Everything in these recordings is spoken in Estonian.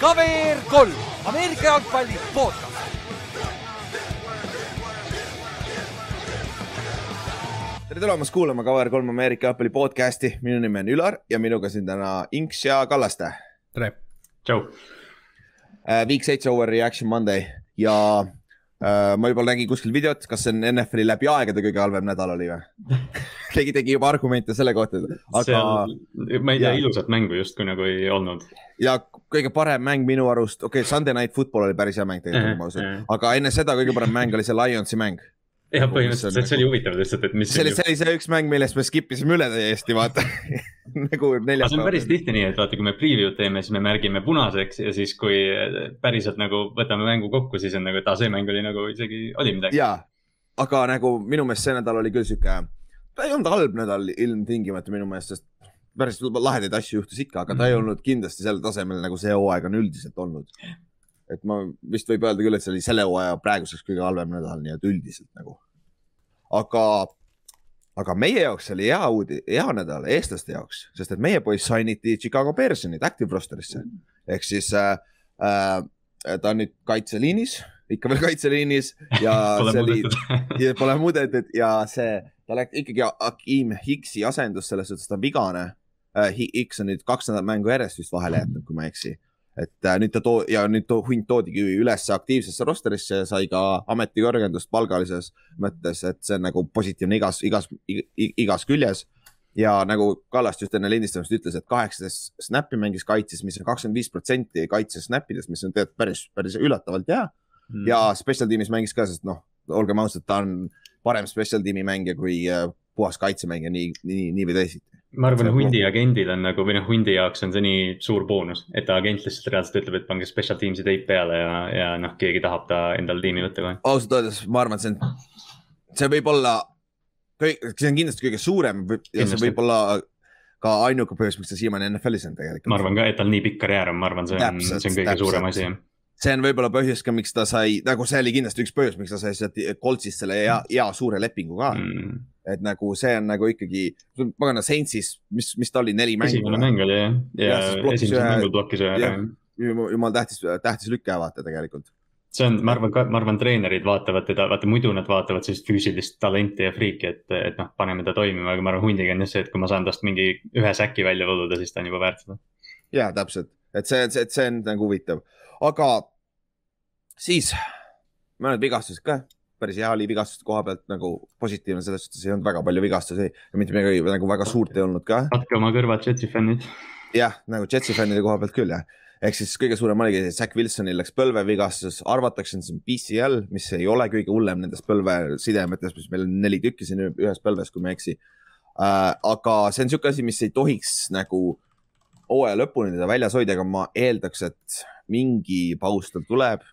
KVR kolm, Ameerika jalgpalli podcast. tere tulemast kuulama KVR3 Ameerika jalgpalli podcasti, minu nimi on Ülar ja minuga siin täna Inks ja Kallaste. tere. tšau. Week seitse overreaction Monday ja äh, ma juba nägin kuskil videot, kas see on NFL-i läbi aegade kõige halvem nädal oli või keegi tegi juba argumente selle kohta, aga. ma ei tea, ilusat mängu justkui nagu ei olnud. ja kõige parem mäng minu arust, okei okay,, Sunday Night Football oli päris hea mäng tegelikult, ma usun, aga enne seda kõige parem mäng oli see Lionsi mäng jah, põhimõtteliselt see oli huvitav lihtsalt, et mis. see oli, see oli see üks mäng, millest me skip isime üle täiesti, vaata nagu neljapäeval. see on päris tihti nii, et vaata, kui me preview'd teeme, siis me märgime punaseks ja siis, kui päriselt nagu võtame mängu kokku, siis on nagu, et aa, see mäng oli nagu isegi, oli midagi. jaa, aga nagu minu meelest see nädal oli küll sihuke, ta ei olnud halb nädal ilmtingimata minu meelest, sest päris lahedaid asju juhtus ikka, aga ta ei olnud kindlasti sel tasemel, nagu see hooaeg on üldiselt olnud et ma vist võib öelda küll, et see oli selle hooaja praeguseks kõige halvem nädal nii-öelda üldiselt nagu. Aga, aga meie jaoks oli hea uudis, hea nädal eestlaste jaoks, sest et meie poiss sainiti Chicago Bearsonid active roster'isse. Ehk siis äh, äh, ta on nüüd kaitseliinis, ikka veel kaitseliinis ja see oli, pole muudetud ja see, ta läks ikkagi Akim Hicksi asendus selles suhtes, ta on vigane. Äh,. Hicks on nüüd kaks nädalat mängu järjest vist vahele jätnud, kui ma ei eksi et äh, nüüd ta too- ja nüüd too hunt toodigi üles aktiivsesse rosterisse ja sai ka ametikõrgendust palgalises mõttes, et see on nagu positiivne igas, igas, igas küljes. ja nagu Kallast just enne lindistamist ütles, et kaheksateist snappi mängis kaitses, mis on kakskümmend viis protsenti kaitse snap idest, mis on tegelikult päris, päris üllatavalt hea. Mm.. ja special tiimis mängis ka, sest noh, olgem ausad, ta on parem special tiimi mängija kui äh, puhas kaitsemängija nii, nii, nii või teisiti ma arvan, hundi agendil on nagu või noh, hundi jaoks on see nii suur boonus, et ta agent lihtsalt reaalselt ütleb, et pange special teams'i teip peale ja, ja noh, keegi tahab ta endale tiimi võtta kohe. ausalt öeldes ma arvan, et see on, see võib olla, see on kindlasti kõige suurem ja kindlasti. see võib olla ka ainuke põhjus, miks ta siiamaani NFL-is on tegelikult. ma arvan ka, et tal nii pikk karjäär on, ma arvan, see on, see on kõige täpselt. suurem asi jah see on võib-olla põhjus ka, miks ta sai, nagu see oli kindlasti üks põhjus, miks ta sai sealt Coltsist selle hea, hea suure lepingu ka mm et nagu see on nagu ikkagi, pagana Saintsis, mis, mis ta oli, neli mängu. esimene mäng oli jah, ja, ja esimesel mängul blokkis ühe ära. jumal tähtis, tähtis lüke vaata tegelikult. see on, ma arvan, ma arvan, treenerid vaatavad teda, vaata muidu nad vaatavad sellist füüsilist talenti ja friiki, et, et noh, paneme ta toimima, aga ma arvan, hundiga on just see, et kui ma saan tast mingi ühe säki välja võluda, siis ta on juba väärt seda. ja täpselt, et see, see, see on nagu huvitav, aga siis mõned vigastused ka päris hea oli vigastuste koha pealt nagu positiivne, selles suhtes ei olnud väga palju vigastusi ja mitte midagi nagu väga suurt ei olnud ka. katke oma kõrvad Jetsi fännid. jah, nagu Jetsi fännide koha pealt küll jah. ehk siis kõige suurem oligi, Zack Wilsonil läks põlvevigastus, arvatakse, et see on PCL, mis ei ole kõige hullem nendest põlvesidemetest, mis meil on neli tükki siin ühes põlves, kui ma ei eksi äh,. aga see on niisugune asi, mis ei tohiks nagu hooaja lõpuni teda väljas hoida, aga ma eeldaks, et mingi paus tal tuleb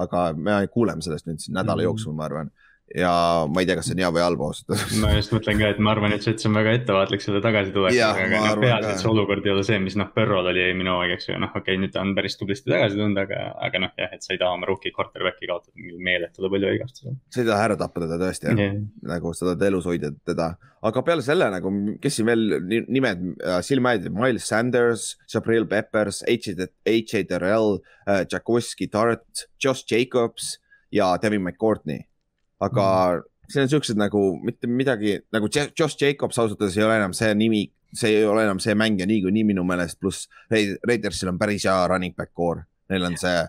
aga me kuuleme sellest nüüd siin nädala mm -hmm. jooksul, ma arvan ja ma ei tea, kas see on hea või halb ausalt öeldes. ma just mõtlen ka, et ma arvan, et Jets on väga ettevaatlik selle tagasitulekuga, aga noh, peaasi, et see olukord ei ole see, mis noh, Põrrol oli minu aeg, eks ju, noh, okei okay,, nüüd ta on päris tublisti tagasi tulnud, aga, aga noh, jah, et sa ei taha oma rookie quarterback'i kaotada mingil meeletule põlvevigastuse. sa ei taha ära tappa teda tõesti jah yeah., nagu sa tahad elus hoida teda, aga peale selle nagu, kes siin veel nimed äh, silma jäid, Miles Sanders, Sabril Peppers, H.J. Terrell äh,, Jakoski Tart, Josh Jacobs ja Devin McCourtney aga mm. see on siuksed nagu mitte midagi nagu Josh Jacobs ausalt öeldes ei ole enam see nimi, see ei ole enam see mängija niikuinii minu meelest, pluss Raidersil on päris hea running back core, neil on see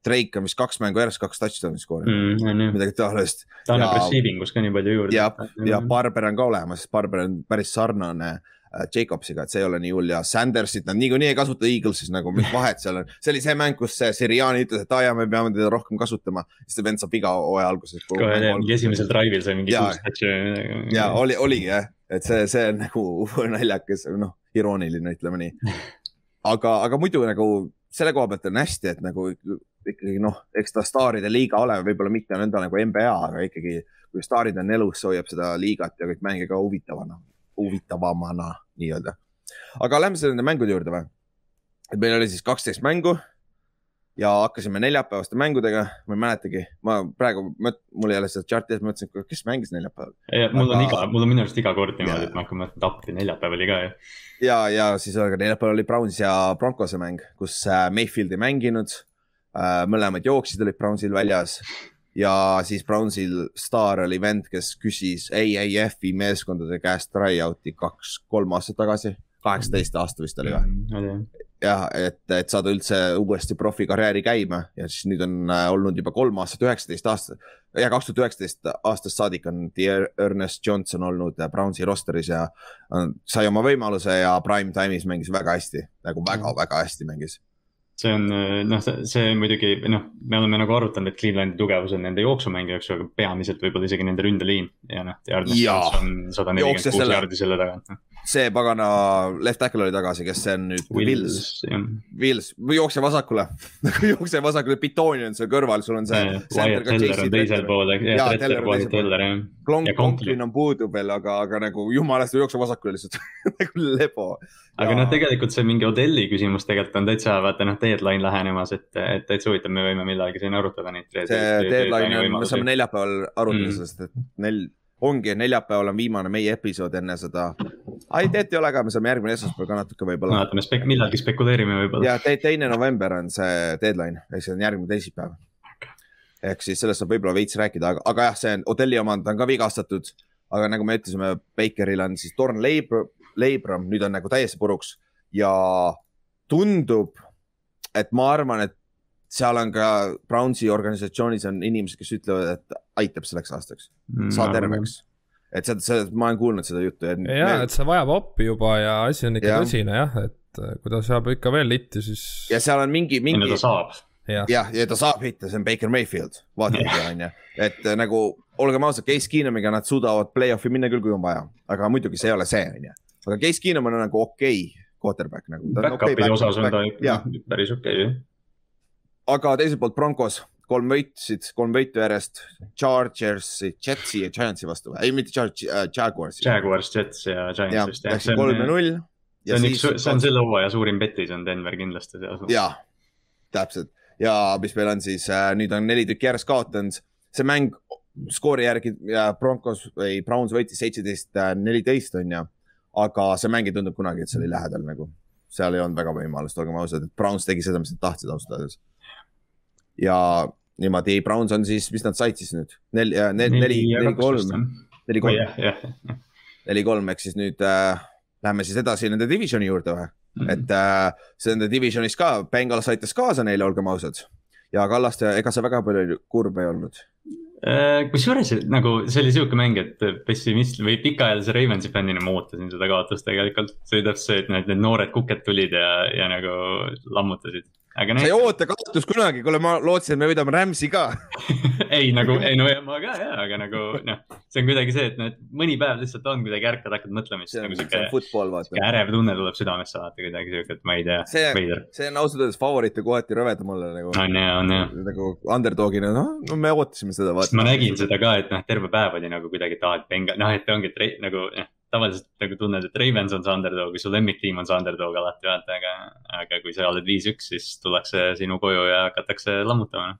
Drake on vist kaks mängu järjest kaks touchdown'i skoorinud mm,, midagi taolist. ta annab receiving us ka nii palju juurde. ja, ja Barber on ka olemas, Barber on päris sarnane Äh, Jacobsiga, et see ei ole nii hull ja Sandersit nad niikuinii ei kasuta Eaglesis nagu, mis vahet seal on. see oli see mäng, kus see Siriani ütles, et aa jaa, me peame teda rohkem kasutama, siis see vend saab iga hooaja alguses. kohe mingi esimesel drive'il sai mingi kuus touch'i ja oli, oligi jah, et see, see on nagu naljakas, noh, irooniline, ütleme nii. aga, aga muidu nagu selle koha pealt on hästi, et nagu ikkagi noh, eks ta staaride liiga ole, võib-olla mitte nõnda nagu NBA, aga ikkagi kui staarid on elus, hoiab seda liigat ja kõik mänge ka huvitavana huvitavamana nii-öelda. aga lähme nende mängude juurde või? et meil oli siis kaksteist mängu ja hakkasime neljapäevaste mängudega, ma ei mäletagi, ma praegu, mul ei ole seda chart'i ees, mõtlesin, et kes mängis neljapäeval. mul on iga, mul on minu arust iga kord niimoodi, et ma hakkan mõtlema, et appi neljapäev oli ka ju. ja, ja siis oli ka neljapäeval oli Browns ja Broncose mäng, kus äh, Mayfield ei mänginud. Äh, mõlemad jooksid olid Brownsil väljas ja siis Brownsil staar oli vend, kes küsis AAF-i meeskondade käest tryout'i kaks-kolm aastat tagasi, kaheksateist aasta vist oli või? Mm,? jah, et, et saada üldse uuesti profikarjääri käima. Ja siis nüüd on äh, olnud juba kolm aastat, üheksateist aastat. ja kaks tuhat üheksateist aastast saadik on Ernest Johnson olnud äh, Brownsi roster'is ja sai oma võimaluse ja prime time'is mängis väga hästi, nagu väga-väga hästi mängis see on noh, see muidugi noh, me oleme nagu arutanud, et Clevelandi tugevus on nende jooksumäng, eks ju, aga peamiselt võib-olla isegi nende ründeliin ja noh. jaardi selle tagant no see pagana left tackle oli tagasi, kes see on nüüd? Wills, Wills, jookse vasakule jookse vasakule, bitooni on seal kõrval, sul on see. Wyatt Teller on teisel pool, jah, Teller, Wyatt Teller jah. Conklin on puudu veel, aga, aga nagu jumalast jookse vasakule lihtsalt nagu lebo. aga noh, tegelikult see mingi Odelli küsimus tegelikult on täitsa, vaata noh, deadline lähenemas, et, et täitsa huvitav, me võime millalgi siin arutada neid. see deadline on, me saame neljapäeval arutada mm., sest et neil ongi, neljapäeval on viimane meie episood enne seda. ai, teet ei ole ka, me saame järgmine esmaspäev ka natuke võib-olla. vaatame spek-, millalgi spekuleerime võib-olla. ja te, teine november on see deadline, ehk see on järgmine teisipäev. ehk siis sellest saab võib-olla veits rääkida, aga, aga jah, see on Odelli omand on ka vigastatud. aga nagu me ütlesime, Bakeril on siis Torn Leibr, Leibram, nüüd on nagu täiesti puruks ja tundub, et ma arvan, et seal on ka Brownsi organisatsioonis on inimesed, kes ütlevad, et aitab selleks aastaks mm,, saa terveks. et seda, seda, ma olen kuulnud seda juttu. ja me..., et see vajab appi juba ja asi on ikka ja. tõsine jah, et äh, kui ta saab ikka veel litti, siis. ja seal on mingi, mingi. ta saab. jah, ja, ja ta saab hitta, see on Baker Mayfield, vaadake on ju, et äh, nagu olgem ausad, Case Keenumiga nad suudavad play-off'i minna küll, kui on vaja, aga muidugi see ei ole see, on ju. aga Case Keenum on nagu okei okay quarterback nagu. Back-up'i okay, osas on ta päris okei okay, jah aga teiselt poolt Broncos kolm võitsid, kolm võitu järjest Chargersi, Jetsi ja Giantsi vastu, ei mitte Charge äh,, Jaguarsi. Jaguars, Jets ja Giants vist jah. Läksid kolm ja null. see on üks, see on selle hooaja suurim petis on Denver kindlasti seal. jaa, täpselt ja mis meil on siis äh,, nüüd on neli tükki järjest kaotanud, see mäng skoori järgi ja Broncos või Browns võitis seitseteist, äh, neliteist on ju. aga see mäng ei tundunud kunagi, et see oli lähedal nagu, seal ei olnud väga võimalust, olgem ausad, et Browns tegi seda, mis nad tahtsid ausalt öeldes ja niimoodi Browns on siis, mis nad said siis nüüd neli, neli, neli, neli, kolm, neli, kolm, neli, kolm, ehk siis nüüd äh, läheme siis edasi nende divisioni juurde või mm? -hmm. et äh, see nende divisionis ka, Bengals aitas kaasa neile, olgem ausad. ja Kallaste, ega see väga palju kurb ei olnud äh, kusjuures nagu see oli sihuke mäng, et pessimist või pikaajalise Ravensi fännina ma ootasin seda kaotust tegelikult. see oli täpselt see, et need, need noored kuked tulid ja, ja nagu lammutasid aga sa ei oota kaotust kunagi, kuule, ma lootsin, et me võidame Rams'i ka ei nagu, ei no ja, ma ka ja, aga nagu noh, see on kuidagi see, et noh, et mõni päev lihtsalt on kuidagi ärkad, hakkad mõtlema, siis nagu sihuke. ärev tunne tuleb südamesse vaata kuidagi sihuke, et ma ei tea. see, see on ausalt öeldes favoriite kohati rõvedam olla nagu. on ja, on ja. nagu underdog'ina, noh, no me ootasime seda. ma nägin seda ka, et noh, terve päev oli nagu kuidagi, et aa, et Benga, noh, et ongi, et nagu noh tavaliselt nagu tunned, et Ravens on see underdog, su lemmiktiim on see underdog alati vaata, aga, aga kui sa oled viis-üks, siis tullakse sinu koju ja hakatakse lammutama.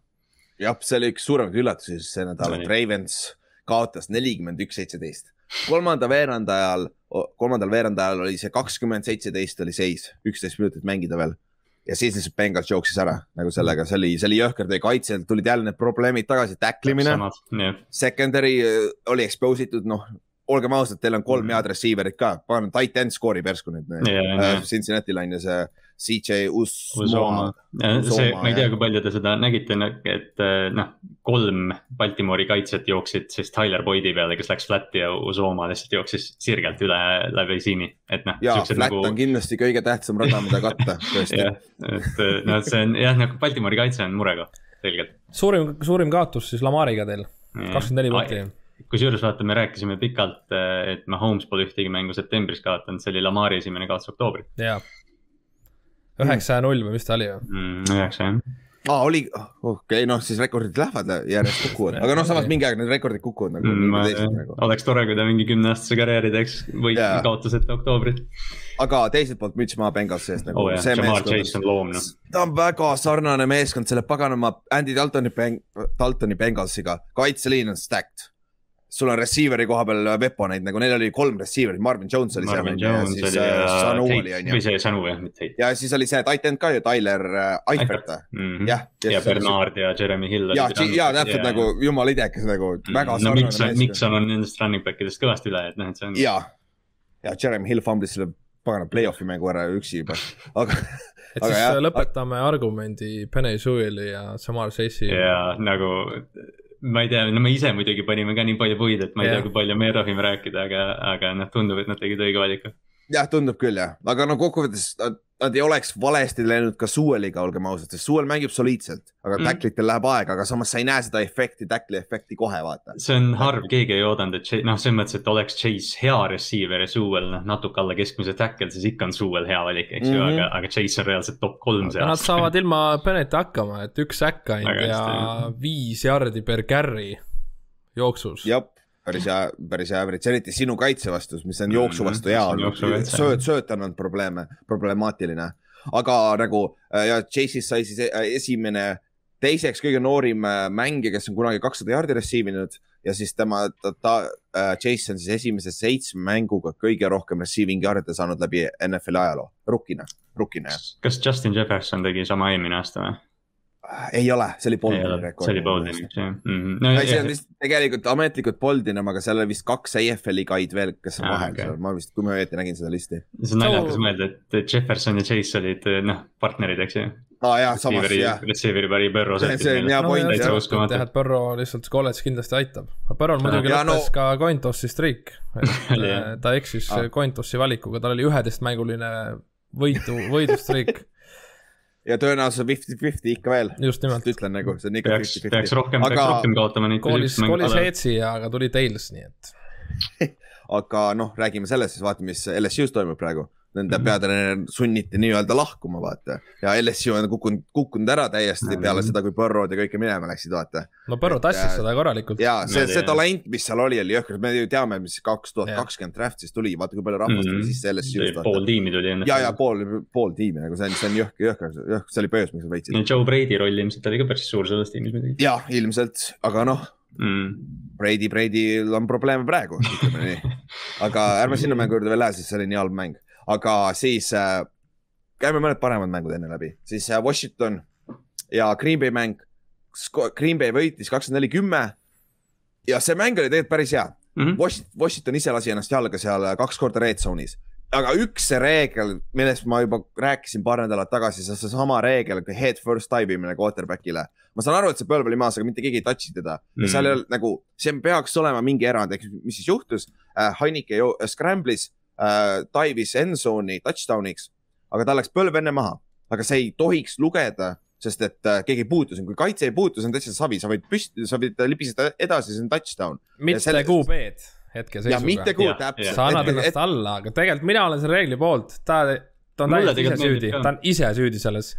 jah, see oli üks suuremaid üllatusi see nädal, et Ravens kaotas nelikümmend üks, seitseteist. kolmanda veerandi ajal, kolmandal veerandi ajal oli see kakskümmend, seitseteist oli seis, üksteist minutit mängida veel ja siis lihtsalt Bengals jooksis ära nagu sellega, see oli, see oli jõhker, teie kaitsel tulid jälle need probleemid tagasi, tacklimine. Secondary äh, oli expose itud, noh, olgem ausad, teil on kolm mm. head receiver'it ka, pagan, tight end skoorib järsku nüüd yeah,. Yeah. Cincinnati line ja see CJ Usoma. see, ma ei tea, kui palju te seda nägite, et eh, noh, kolm Baltimori kaitsjat jooksid siis Tyler Boyd'i peale, kes läks flat'i ja Usoma lihtsalt jooksis sirgelt üle läbi siimi, et noh. ja, flat nagu... on kindlasti kõige tähtsam rada, mida katta, tõesti et noh, see on jah, nagu Baltimori kaitse on murekoht, selgelt. suurim, suurim kaotus siis Lamariga teil, kakskümmend neli punkti kusjuures vaata, me rääkisime pikalt, eh, et Mahomes pole ühtegi mängu septembris kaotanud, see oli Lamari esimene kaotus oktoobris. jaa, üheksa ja null või mis ta oli või? Mm, üheksa jah. aa, oli, okei okay,, noh siis rekordid lähevad järjest kukuvad, aga noh, samas mingi aeg need rekordid kukuvad nagu mm,. Nagu. oleks tore, kui ta mingi kümneaastase karjääri teeks või yeah. kaotuseta oktoobrit. aga teiselt poolt müts maha Bengalsi eest nagu oh,. Noh. ta on väga sarnane meeskond selle paganama Andy Daltoni, Daltoni Bengalsiga, kaitseliin on stacked sul on receiver'i koha peal weaponeid nagu neil oli kolm receiver'it, Marvin Jones oli Marvin seal. Marvin Jones oli ja, ja Sanu oli on ju. või see Sanu jah, mitte Tate. ja siis oli see titan ka ju, Tyler äh, Eifert mm -hmm. jah. ja Bernard ja Jeremy Hill. ja, ja täpselt nagu jumala idekas nagu mm, väga no, sarnane meeskond. Mikson on nendest running back idest kõvasti üle, et noh, et see on. ja, ja Jeremy Hill fumblis selle pagana play-off'i mängu ära üksi juba, aga et aga siis jah, lõpetame argumendi Penny Sewell'i ja Samar Seissi. ja nagu ma ei tea, no me ise muidugi panime ka nii palju puid, et ma ei yeah. tea, kui palju me tohime rääkida, aga, aga noh, tundub, et nad tegid õige valiku. jah, tundub küll jah, aga no kokkuvõttes nad ei oleks valesti läinud ka Suueliga, olgem ausad, sest Suuel mängib soliidselt, aga mm. tacklitel läheb aega, aga samas sa ei näe seda efekti, tackli efekti kohe, vaata. see on harv, keegi ei oodanud, et noh, selles mõttes, et oleks Chase hea receiver ja Suuel noh, natuke alla keskmise tackle, siis ikka on Suuel hea valik, eks mm -hmm. ju, aga, aga Chase on reaalselt top kolm aasta. Nad saavad ilma Bennetti hakkama, et üks säkk ainult ja viis jardi per carry jooksus. jah päris hea, päris hea average, eriti sinu kaitse vastu, mis on jooksu vastu hea olnud. sööt, sööt on olnud probleeme, problemaatiline. aga nagu äh, ja Chase'ist sai siis äh, esimene, teiseks kõige noorim äh, mängija, kes on kunagi kakssada jaardi receive inud ja siis tema, ta, ta, Chase on siis esimese seitsme mänguga kõige rohkem receiving yard'e saanud läbi NFL-i ajaloo, rukkina, rukkina kas Justin Jefferson tegi sama eelmine aasta või? Ei ole, see oli Boldini rekord. see oli Boldini, jah mm -hmm.. No, ei, see on vist tegelikult ametlikult Boldin, aga seal oli vist kaks AFL-i guide veel, kes on ah, vahel okay. seal, ma vist, kui ma õieti nägin seda listi. see on naljakas so... mõelda, et Jefferson ja Chase olid noh, partnerid, eks ju. aa ah, jaa, samas jah. Receiver'i pari Burrow. see, see on hea point jah. jah, et Burrow lihtsalt kolledž kindlasti aitab. aga Burrow muidugi lõppes no... ka Cointossi streak, et ta eksis ah. Cointossi valikuga, tal oli üheteistmänguline võitu, võidustreak ja tõenäosus on fifty-fifty ikka veel. just nimelt. ütlen nagu, see on ikka fifty-fifty. peaks rohkem aga..., peaks rohkem kaotama neid. koolis, koolis Heetsi, aga tuli Tails, nii et aga noh, räägime sellest siis, vaata, mis LSU-s toimub praegu nende mm -hmm. peatreener sunniti nii-öelda lahkuma, vaata. ja LSU on kukkunud, kukkunud ära täiesti peale seda, kui Burrow'd ja kõike minema läksid, vaata. no Burrow tassis seda korralikult. ja see, see talent, mis seal oli, oli jõhker, me ju teame, mis kaks tuhat kakskümmend draft'is tuli, vaata kui palju rahvast tuli mm -hmm. sisse LSU-st. pool tiimi tuli enne. ja, ja pool, pool tiimi nagu see on, see on jõhker, jõhker, jõhker, see oli põhjus, miks nad võitsid. no Joe Brady roll ilmselt oli ka päris suur selles tiimis muidugi. ja ilmselt, aga noh mm.. Brady, Brady'l on probleeme praegu, ütleme nii. aga ärme sinna mängu juurde veel lähe, sest see oli nii halb mäng aga siis äh, käime mõned paremad mängud enne läbi, siis äh, Washington ja Green Bay mäng. Green Bay võitis kakskümmend neli, kümme. ja see mäng oli tegelikult päris hea mm. -hmm. Washington ise lasi ennast jalga seal äh, kaks korda red zone'is aga üks reegel, millest ma juba rääkisin paar nädalat tagasi, see seesama reegel, head first dive imine quarterback'ile. ma saan aru, et see põlv oli maas, aga mitte keegi ei touch'i teda mm. ja seal ei olnud nagu, see peaks olema mingi erand, ehk mis siis juhtus äh,. Heinike scramble'is äh, dive'is end zone'i touchdown'iks, aga tal läks põlv enne maha, aga see ei tohiks lugeda, sest et äh, keegi ei puutu sind, kui kaitse ei puutu, see on täitsa savi, sa võid püsti, sa võid libiseda edasi, see on touchdown. mitte selle... QB-d hetkeseisuga. ja mitte Q, täpselt. sa annad ennast et... alla, aga tegelikult mina olen selle reegli poolt, ta, ta on täiesti ise süüdi, ta on ise süüdi selles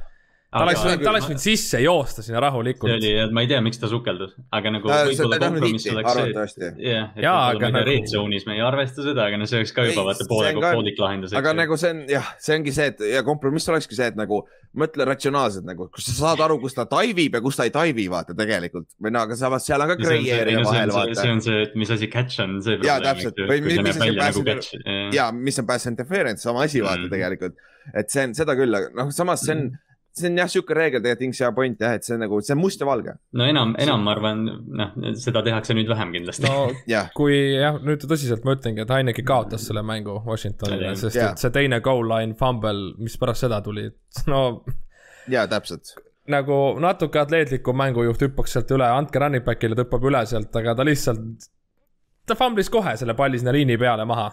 ta oleks võinud, ta oleks võinud sisse joosta sinna rahulikult. see oli, ma ei tea, miks ta sukeldus, aga nagu võib-olla kompromiss oleks see. jah, et võib-olla nagu... red zone'is me ei arvesta seda, aga no see oleks ka juba vaata poole poolik lahendus. aga nagu see on jah, see ongi see, et ja kompromiss olekski see, et nagu mõtle ratsionaalselt nagu, kus sa saad aru, kus ta dive ib ja kus ta ei dive vaata tegelikult. või no aga samas seal on ka gray area vahel vaata. see on see, et mis asi catch on, see. ja täpselt, või mis asi on pass, ja mis on pass interference, sama asi vaata mm. tegelikult. et see on seda küll, aga noh, samas see on mm see on jah, sihuke reegel tegelikult, Inks hea point jah, et see on nagu, see on must ja valge. no enam, enam ma arvan, noh, seda tehakse nüüd vähem kindlasti. no yeah. kui jah, nüüd tõsiselt ma ütlengi, et Heineki kaotas selle mängu Washingtonile, sest yeah. et see teine goal line fumble, mis pärast seda tuli, no. jaa, täpselt. nagu natuke atleetlikum mängujuht hüppaks sealt üle, andke running back'ile, tõmbab üle sealt, aga ta lihtsalt, ta fumblis kohe selle palli sinna liini peale maha.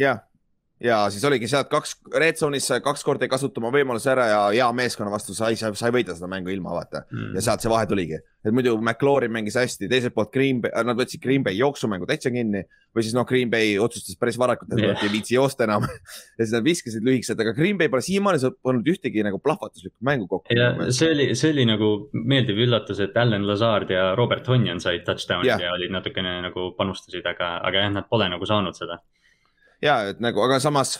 jah ja siis oligi sealt kaks, red zone'is sai kaks korda ei kasuta oma võimaluse ära ja hea meeskonna vastu sai, sa, sa ei võida seda mängu ilma, vaata mm.. ja sealt see vahe tuligi, et muidu McLaurin mängis hästi, teiselt poolt Green Bay, nad võtsid Green Bay jooksumängu täitsa kinni. või siis noh, Green Bay otsustas päris varakult, et nad ei viitsi joosta enam ja siis nad viskasid lühikesed, aga Green Bay pole siiamaani pannud ühtegi nagu plahvatuslikku mängu kokku. ja see oli, see oli nagu meeldiv üllatus, et Allan Lazard ja Robert Tonyan said touchdown'i ja. ja olid natukene nagu panustasid, aga, aga jah, nad pole nagu saanud seda ja et nagu, aga samas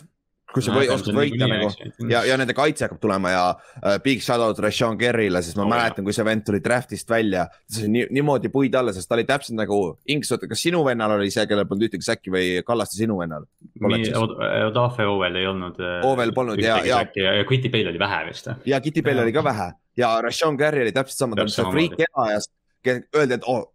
kui sa või, oskad võita nagu ja, ja nende kaitse hakkab tulema ja uh, big shout out Rashawn Kerrile, sest ma oh, mäletan, kui see vend tuli draft'ist välja. sai nii, niimoodi puid alla, sest ta oli täpselt nagu, Inks, oota, kas sinu vennal oli see, kellel polnud ühtegi säkki või Kallaste sinu vennal? Odafe Ovel ei olnud. Äh, Ovel polnud ja, ja. ja Kitty Bale oli vähe vist. ja Kitty Bale oli ka vähe ja Rashawn Kerry oli täpselt sama, ta oli see freak ema ja öeldi, et oh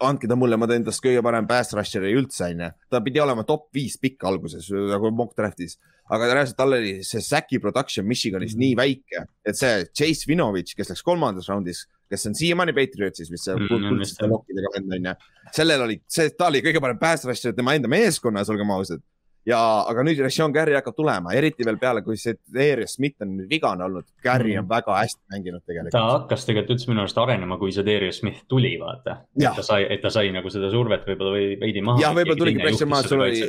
andke ta mulle, ma teen tast kõige parem pass rusher üldse, onju. ta pidi olema top viis pikk alguses nagu mock draft'is, aga reaalselt tal oli see Sacki production Michiganis mm -hmm. nii väike, et see Chase Vinovitš, kes läks kolmandas raundis, kes on siiamaani Patriotsis, mis see kuldsete mm, lokkidega vend onju. sellel oli, see, ta oli kõige parem pass rusher tema enda meeskonnas, olgem ausad ja, aga nüüd Rashawn Gary hakkab tulema, eriti veel peale, kui see Darius Smith on vigane olnud. Gary on mm. väga hästi mänginud tegelikult. ta hakkas tegelikult üldse minu arust arenema, kui see Darius Smith tuli, vaata. et ta sai, et ta sai nagu seda survet võib-olla või veidi maha. jah, võib-olla tuligi pressure maha, sul oli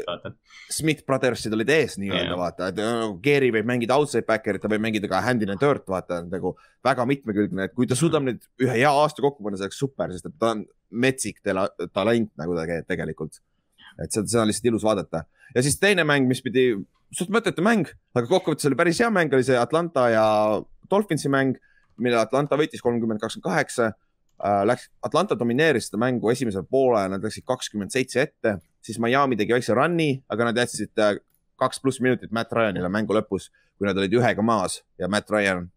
Smith Brothersid olid ees nii-öelda vaata, et nagu Gary võib mängida outside backer'it, ta võib mängida ka hand in the dirt, vaata nagu väga mitmekülgne, et kui ta suudab nüüd ühe hea aasta kokku panna, see oleks super, sest et ta on metsik talent nagu ta tegelikult et seda, seda on lihtsalt ilus vaadata. ja siis teine mäng, mis pidi, suht mõttetu mäng, aga kokkuvõttes oli päris hea mäng, oli see Atlanta ja Dolphinsi mäng, mille Atlanta võitis kolmkümmend, kakskümmend kaheksa. Äh, läks, Atlanta domineeris seda mängu esimesel poolel, nad läksid kakskümmend seitse ette, siis Miami tegi väikse run'i, aga nad jätsid äh, kaks pluss minutit Matt Ryanile mängu lõpus, kui nad olid ühega maas ja Matt Ryan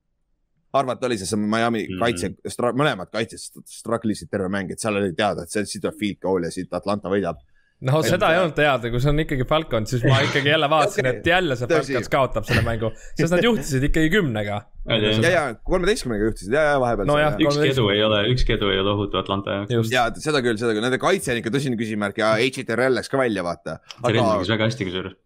arvata oli see, see Miami mm -hmm. kaitse, mõlemad kaitsjad struggle isid terve mäng, et seal oli teada, et see, siit tuleb field goal ja siit Atlanta võidab no seda ei olnud teada, kui see on ikkagi Falcon, siis ma ikkagi jälle vaatasin okay., et jälle see Falcons kaotab selle mängu, sest nad juhtisid ikkagi kümnega. ja, ja kolmeteistkümnega juhtisid ja, ja vahepeal no. ükski edu ei ole, ükski edu ei ole ohutu Atlanta jaoks. ja seda küll, seda küll, nende kaitse on ikka tõsine küsimärk ja HTRL läks ka välja, vaata. Terren mängis väga hästi kusjuures.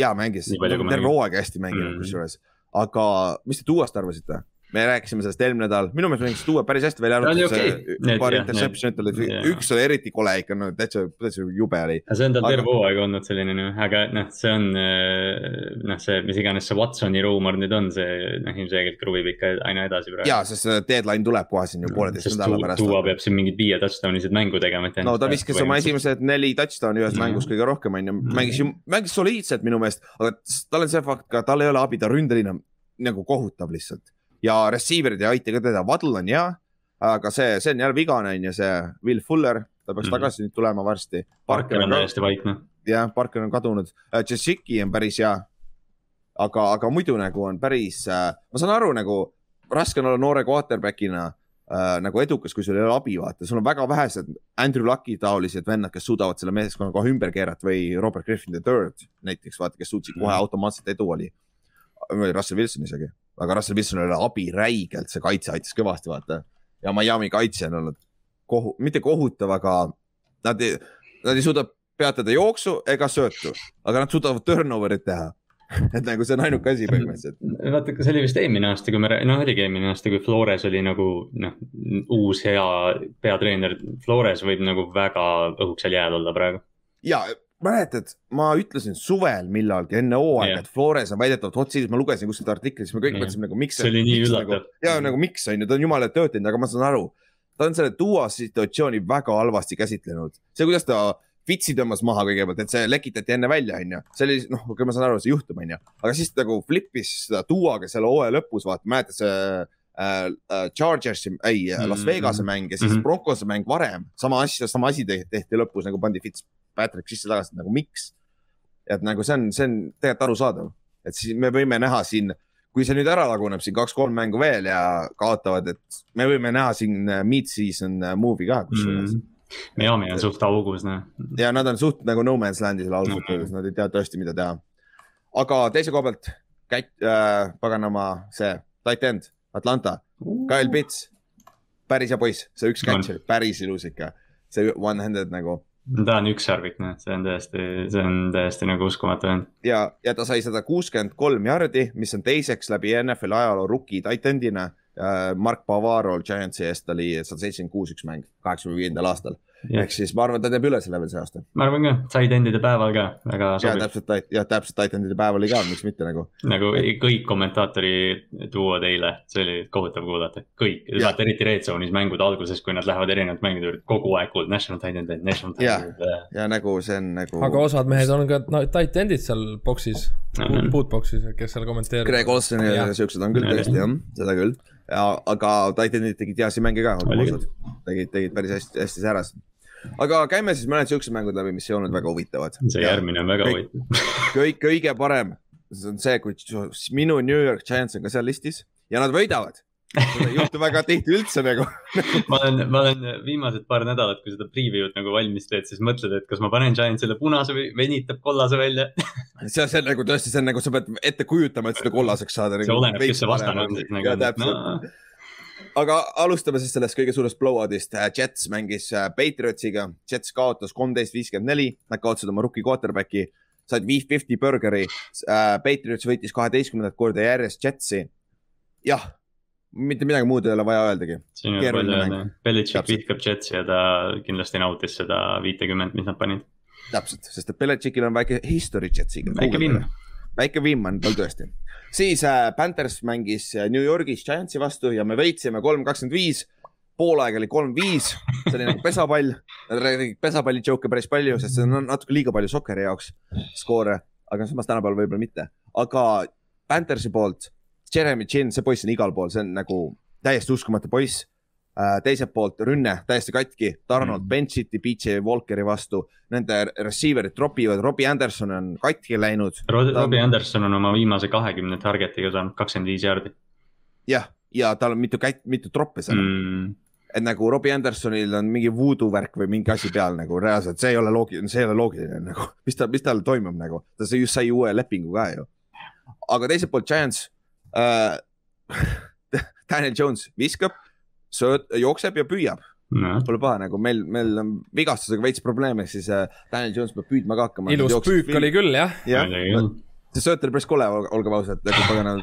ja mängis, terve hooaeg hästi mänginud mm. kusjuures, aga mis te Tuuast arvasite? Me rääkisime sellest eelmine nädal, minu meelest mängis Duo päris hästi välja arvatud okay. paar interception'it olid, üks oli eriti kole ikka, no täitsa, täitsa jube oli. see on tal terve hooaeg olnud selline noh, aga noh, see on eh, noh, see, mis iganes see Watsoni ruumor nüüd on, see noh, ilmselgelt kruvib ikka aina edasi praegu. ja, sest deadline tuleb kohe siin ju pooleteist nädala pärast. Duo peab siin mingid viie touchdown isid mängu tegema. no ta viskas oma esimesed neli touchdown'i ühes mängus kõige rohkem on ju, mängis ju, mängis soliidselt minu meelest, aga tal on see fakt ka, tal ei ole abi, ta ründeline nagu kohutav lihtsalt ja receiver'id ei aita ka teda, Waddle on hea, aga see, see on jälle vigane on ju, see Will Fuller, ta peaks mm -hmm. tagasi nüüd tulema varsti. Parker on täiesti vaikne. jah, Parker on kadunud uh,, Jessiki on päris hea. aga, aga muidu nagu on päris uh,, ma saan aru nagu raske on olla noore quarterback'ina uh, nagu edukas, kui sul ei ole abi, vaata, sul on väga vähesed Andrew Lucky taolised vennad, kes suudavad selle meeskonna kohe ümber keerata või Robert Griffin the third näiteks, vaata, kes suutsid kohe mhm. automaatselt edu oli. Russell Wilson isegi aga Russell Wilsonil oli abi räigelt, see kaitse aitas kõvasti, vaata. ja Miami kaitse on olnud kohu-, mitte kohutav, aga nad ei, nad ei suuda peatada jooksu ega söötu, aga nad suudavad turnover'it teha et nagu see on ainuke asi põhimõtteliselt. vaata, see oli vist eelmine aasta, kui me, noh oligi eelmine aasta, kui Flores oli nagu noh, uus hea peatreener. Flores võib nagu väga õhukesel jääl olla praegu. ja mäletad, ma ütlesin suvel millalgi enne hooaega yeah., et Flores on väidetavalt hot seat'is, ma lugesin kuskilt artiklit, siis me kõik yeah. mõtlesime nagu miks. see oli nii üllatav nagu,. ja nagu miks on ju, ta on jumala tööd teinud, aga ma saan aru. ta on selle tuua situatsiooni väga halvasti käsitlenud, see, kuidas ta vitsi tõmbas maha kõigepealt, et see lekitati enne välja, onju. see oli, noh, okei, ma saan aru, see juhtub, onju. aga siis nagu flip'is seda tuuaga selle hooaja lõpus, vaata, mäletad see äh, äh, Chargersi, ei mm, -hmm. Las Vegase mäng ja siis mm -hmm. Broncose mäng varem. sama asja, sama asi tehti lõpus nagu pandi Fitz Patrick sisse-tagasi, nagu miks. et nagu see on, see on tegelikult arusaadav, et siis me võime näha siin, kui see nüüd ära laguneb siin kaks-kolm mängu veel ja kaotavad, et me võime näha siin äh, mid-season äh, movie ka kusjuures mm. -hmm. Miami on suht augus, noh. ja nad on suht nagu no man's land'is ausalt öeldes, nad ei tea tõesti, mida teha. aga teise koha pealt, käit- äh,, paganama, see, tight end, Atlanta, Kyle Pitts. päris hea poiss, see üks catch oli päris ilus ikka, see one-handed nagu ta on ükssarvik, noh, see on täiesti, see on täiesti nagu uskumatu. ja, ja ta sai sada kuuskümmend kolm jardi, mis on teiseks läbi NFL ajaloo rookie titan'ina. Mark Bavaro Giantsi eest oli sada seitsekümmend kuus üks mäng, kaheksakümne viiendal aastal ehk siis ma arvan, ta teeb üle selle veel see aasta. ma arvan ka, titan'ide päeval ka väga sobib. ja täpselt, ja täpselt titan'ide päeval oli ka, miks mitte nagu. nagu kõik kommentaatori duod eile, see oli kohutav kuulata, kõik, vaata eriti Red Zone'is mängude alguses, kui nad lähevad erinevad mängud juurde, kogu aeg kuuled national titan, national titan. ja, ja nagu see on nagu. aga osad mehed on ka no, titan'id seal boksis no,, bootbox'is, kes seal kommenteerivad. Greg Olson ja siuksed on küll tõesti jah, seda küll ja, aga Titanid tegid heasi mänge ka, tegid, tegid päris hästi, hästi säras aga käime siis mõned siuksed mängud läbi, mis ei olnud väga huvitavad. see järgmine on väga huvitav. kõik, kõige parem, see on see, kui minu New York Giants on ka seal listis ja nad võidavad. Seda ei juhtu väga tihti üldse nagu. Ma olen, ma olen viimased paar nädalat, kui seda preview'd nagu valmis teed, siis mõtled, et kas ma panen Giantsile punase või venitab kollase välja. See, see on nagu tõesti, see on nagu sa pead ette kujutama, et seda kollaseks saada. see oleneb, kes see vastane on siis nagu. No aga alustame siis sellest kõige suurest blowout'ist. Jets mängis äh, Patriotsiga, Jets kaotas kolmteist, viiskümmend neli, nad kaotasid oma rookie quarterback'i, said viis fifty burgeri. Äh, Patriots võitis kaheteistkümnendat korda järjest Jetsi. jah, mitte midagi muud ei ole vaja öeldagi. siin on palju öelda, Belichik vihkab Jetsi ja ta kindlasti nautis seda viitekümmet, mis nad panid. täpselt, sest et Belichikil on väike history Jetsiga. väike vimm väike vimm on tal tõesti. Siis äh, Panthers mängis äh, New Yorgis Giantsi vastu ja me võitsime kolm, kakskümmend viis. poolaeg oli kolm-viis, see oli nagu pesapall. Pesapalli joke päris palju, sest see on natuke liiga palju sokkeri jaoks skoore, aga samas tänapäeval võib-olla mitte. aga Panthersi poolt Jeremy Chin, see poiss on igal pool, see on nagu täiesti uskumatu poiss teiselt poolt rünne täiesti katki, Donald mm. bench'iti BJ Walkeri vastu, nende receiver'id tropivad, Robbie Anderson on katki läinud. Robbie Anderson on oma viimase kahekümne target'iga saanud kakskümmend viis jaardi. jah, ja tal on mitu kätt, mitu troppi seal mm. et nagu Robbie Andersonil on mingi voodoo värk või mingi asi peal nagu reaalselt, see ei ole loogiline, see ei ole loogiline nagu, mis ta, mis tal toimub nagu, ta just sai uue lepingu ka ju. aga teiselt poolt Giants äh,, Daniel Jones viskab sööd, jookseb ja püüab no.. Pole paha, nagu meil, meil on vigastusega veits probleeme, siis äh, Daniel Jones peab püüdma ka hakkama. ilus püük oli küll jah. jah, see sööt oli päris kole, olgem ausad, nagu pagana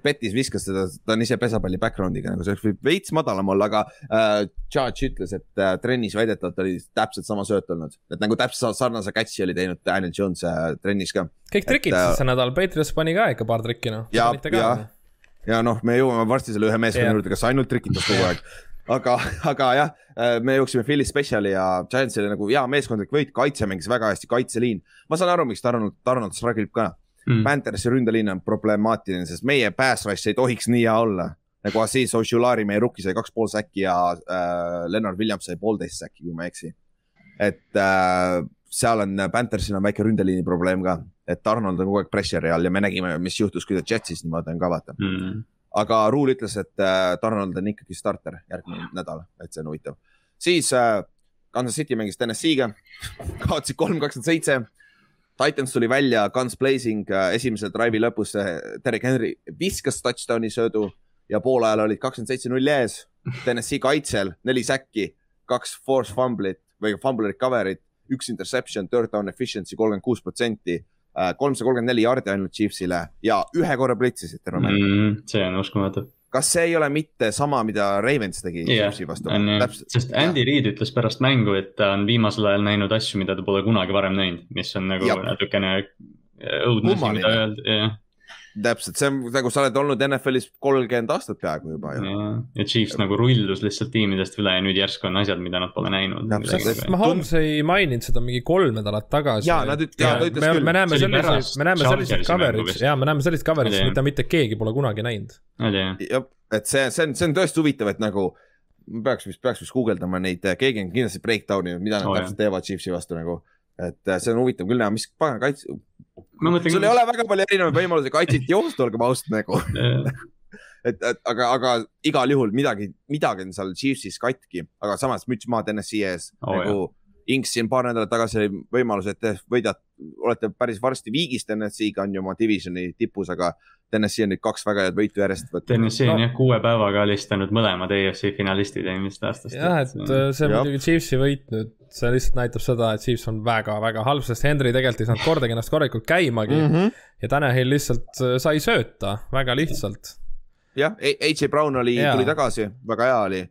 Petis viskas seda, ta on ise pesapalli background'iga, nagu see võib veits madalam olla, aga äh, Judge ütles, et äh, trennis väidetavalt oli täpselt sama sööt olnud. et nagu täpselt sarnase catch'i oli teinud Daniel Jones äh, trennis ka. kõik trikid siis see nädal, Patriots pani ka ikka paar trikki noh. ja, ja ja noh, me jõuame varsti selle ühe meeskonna yeah. juurde, kes ainult trikitas kogu aeg. aga, aga jah, me jooksime Philly Speciali ja Giants oli nagu hea meeskondlik võit, kaitse mängis väga hästi, kaitseliin. ma saan aru, miks Donald, Donald struggle ib ka mm.. Panthersi ründeliin on problemaatiline, sest meie pass rush ei tohiks nii hea olla. nagu Aziz Oshulari, meie rookie sai kaks pool säkki ja äh, Lennart Williams sai poolteist säkki, kui ma ei eksi. et äh, seal on, Panthersil on väike ründeliini probleem ka et Arnold on kogu aeg pressure'i all ja me nägime, mis juhtus, kui ta Jetsis niimoodi on ka vaata mm. aga Rule ütles, et äh, Arnold on ikkagi starter järgmine nädal, et see on huvitav. siis äh, Kansas City mängis TNS-iga kaotasid kolm, kakskümmend seitse. Titans tuli välja, guns blazing äh, esimese drive'i lõpus äh,, Derek Henry viskas touchdown'i söödu ja poolajal olid kakskümmend seitse null ees. TNS-i kaitsel neli säkki, kaks force fumblit või fumble recovery't, üks interception, third down efficiency kolmkümmend kuus protsenti kolmsada kolmkümmend neli jaardi ainult Chiefsile ja ühe korra blitsisid terve mäng mm,. see on uskumatu. kas see ei ole mitte sama, mida Ravens tegi yeah, Chiefsi vastu? sest Andy ja. Reid ütles pärast mängu, et ta on viimasel ajal näinud asju, mida ta pole kunagi varem näinud, mis on nagu ja. natukene õudne asi, mida öelda, jah täpselt, see on nagu sa oled olnud NFL-is kolmkümmend aastat peaaegu juba ju. ja Chiefs nagu rullus lihtsalt tiimidest üle ja nüüd järsku on asjad, mida nad pole näinud. Mahomes ei maininud seda mingi kolm nädalat tagasi. ja nad ütlesid, ta ütles küll. me näeme selliseid, me näeme selliseid coverage'i ja me näeme sellist coverage'i, mida mitte keegi pole kunagi näinud. jah, et see, see on, see on tõesti huvitav, et nagu peaks vist, peaks vist guugeldama neid, keegi on kindlasti breakdown'i, mida nad oh, täpselt teevad Chiefsi vastu nagu et äh, see on huvitav küll näha, mis pagan kaitse. Mõtlen... sul ei ole väga palju erinevaid võimalusi kaitset joosta, olgem ausad nagu. Et, et aga, aga igal juhul midagi, midagi on seal Chiefsis katki, aga samas müts maha TNS-i ees oh, nagu Inks siin paar nädalat tagasi oli võimalus, et te võidate, olete päris varsti viigis Tennessee'ga on ju oma divisioni tipus, aga Tennessee on nüüd kaks väga head võitu järjest võtnud. Tennessee on no. jah kuue päevaga alistanud mõlemad EFC finalistid eelmisest aastast. jah, et see on muidugi Chiefsi võit nüüd, see lihtsalt näitab seda, et Chiefs on väga-väga halb, sest Henry tegelikult ei saanud kordagi ennast korralikult käimagi mm. -hmm. ja Tanahil lihtsalt äh, sai sööta, väga lihtsalt. jah, AJ Brown oli, tuli tagasi, väga hea oli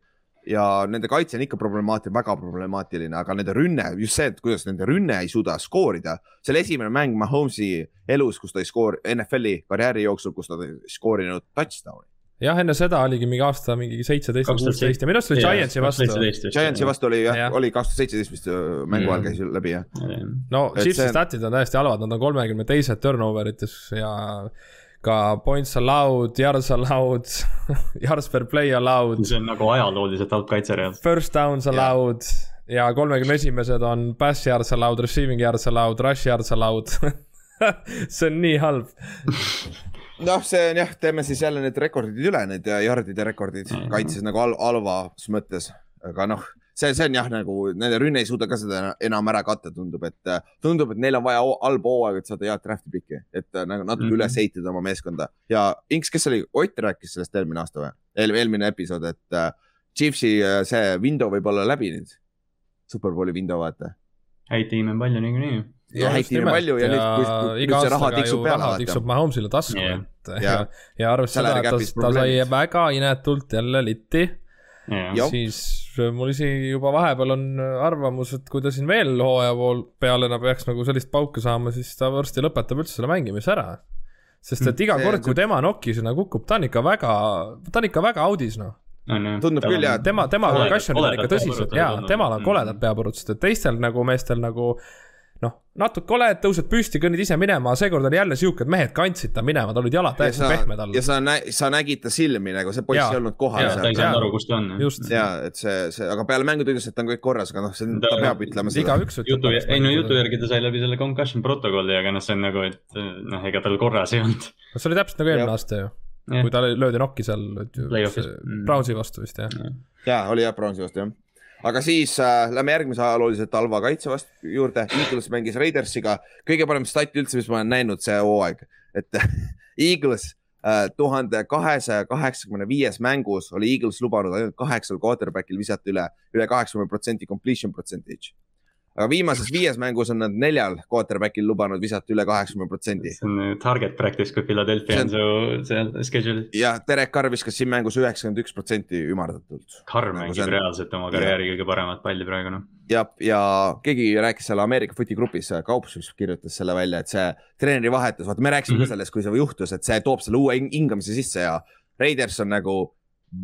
ja nende kaitse on ikka problemaatiline, väga problemaatiline, aga nende rünne, just see, et kuidas nende rünne ei suuda skoorida. see oli esimene mäng Mahomes'i elus, kus ta ei skoor-, NFL-i karjääri jooksul, kus ta ei skoorinud touchdown'i. jah, enne seda oligi mingi aasta mingi seitseteist või kuusteist ja minu arust oli Giantsi vastu. Giantsi vastu oli jah ja., oli kaks tuhat seitseteist vist äh, mängu ajal käis läbi jah. no Chiefsi see... statid on täiesti halvad, nad on kolmekümne teised turnover ites ja ka points allowed, yards allowed yards per play allowed. see on nagu ajalooliselt halb kaitse reaalselt. First downs allowed. Ja, kolmekümne esimesed on pass yards allowed, receiving yards allowed, rush yards allowed. See on nii halb. Noh, see on jah, teeme siis jälle need rekordid üle, need yard'ide rekordid kaitses nagu halvas mõttes, aga noh see, see on jah, nagu nende rünne ei suuda ka seda enam ära katta, tundub, et tundub, et neil on vaja halba hooaega, et saada head draft'i pikki, et äh, nagu natuke mm -hmm. üles ehitada oma meeskonda ja Inks, kes oli, Ott rääkis sellest eelmine aasta või Eel,, eelmine episood, et uh, Chiefsi uh, see window võib olla läbi nüüd. Superbowli window, vaata. häid tiime on palju niikuinii ja häid tiime palju ja, ja nüüd, kui, kui, kui see raha tiksub peale. raha tiksub Mahomesile tasku yeah., et ja, ja, ja arvestades seda, et ta, ta sai väga inetult jälle litti yeah., siis mul isegi juba vahepeal on arvamus, et kui ta siin veel hooaja pool peale peaks nagu sellist pauku saama, siis ta varsti lõpetab üldse selle mängimise ära. sest et iga kord, kui tema nokisena kukub, ta on ikka väga, ta on ikka väga audis, noh. Tundub küll jah. tema, tema concussion'id on ikka tõsised. ja temal on koledad peapurustused, et teistel nagu meestel nagu noh, natuke oled, tõused püsti, kõnnid ise minema, seekord oli jälle siuke, et mehed kandsid ta minema, tal olid jalad täiesti pehmed all. ja sa nä-, sa nägid ta silmi nagu, see poiss ei olnud kohal. ta ei saanud aru, kus ta on. ja, et see, see, aga peale mängu ta ütles, et on kõik korras, aga noh, see, ta peab ütlema seda. jutu, ei no jutu järgi ta sai läbi selle concussion protokolli, aga noh, see on nagu, et noh, ega tal korras ei olnud. no see oli täpselt nagu eelmine aasta ju. kui ta löödi nokki seal Brownsi vastu vist jah. jaa, oli jah, Brownsi vastu jah aga siis äh, lähme järgmise ajaloolise talva kaitse vastu juurde. Eagles mängis Raidersiga, kõige parem stat üldse, mis ma olen näinud see hooaeg, et Eagles äh, tuhande kahesaja kaheksakümne viies mängus oli Eagles lubanud ainult kaheksal quarterback'il visata üle, üle kaheksakümne protsendi completion percentage aga viimases viies mängus on nad neljal quarterback'il lubanud visata üle kaheksakümne protsendi. see on target practice, kui Philadelphia on, su seal schedule'is. ja Derek Carr viskas siin mängus üheksakümmend üks protsenti ümardatult. Carr nagu mängib on... reaalselt oma karjääri kõige paremat palli praegu noh. ja, ja keegi rääkis seal Ameerika footi grupis, Kaups vist kirjutas selle välja, et see treeneri vahetus, vaata me rääkisime mm -hmm. sellest, kui see juhtus, et see toob selle uue hingamise sisse ja Raiders on nagu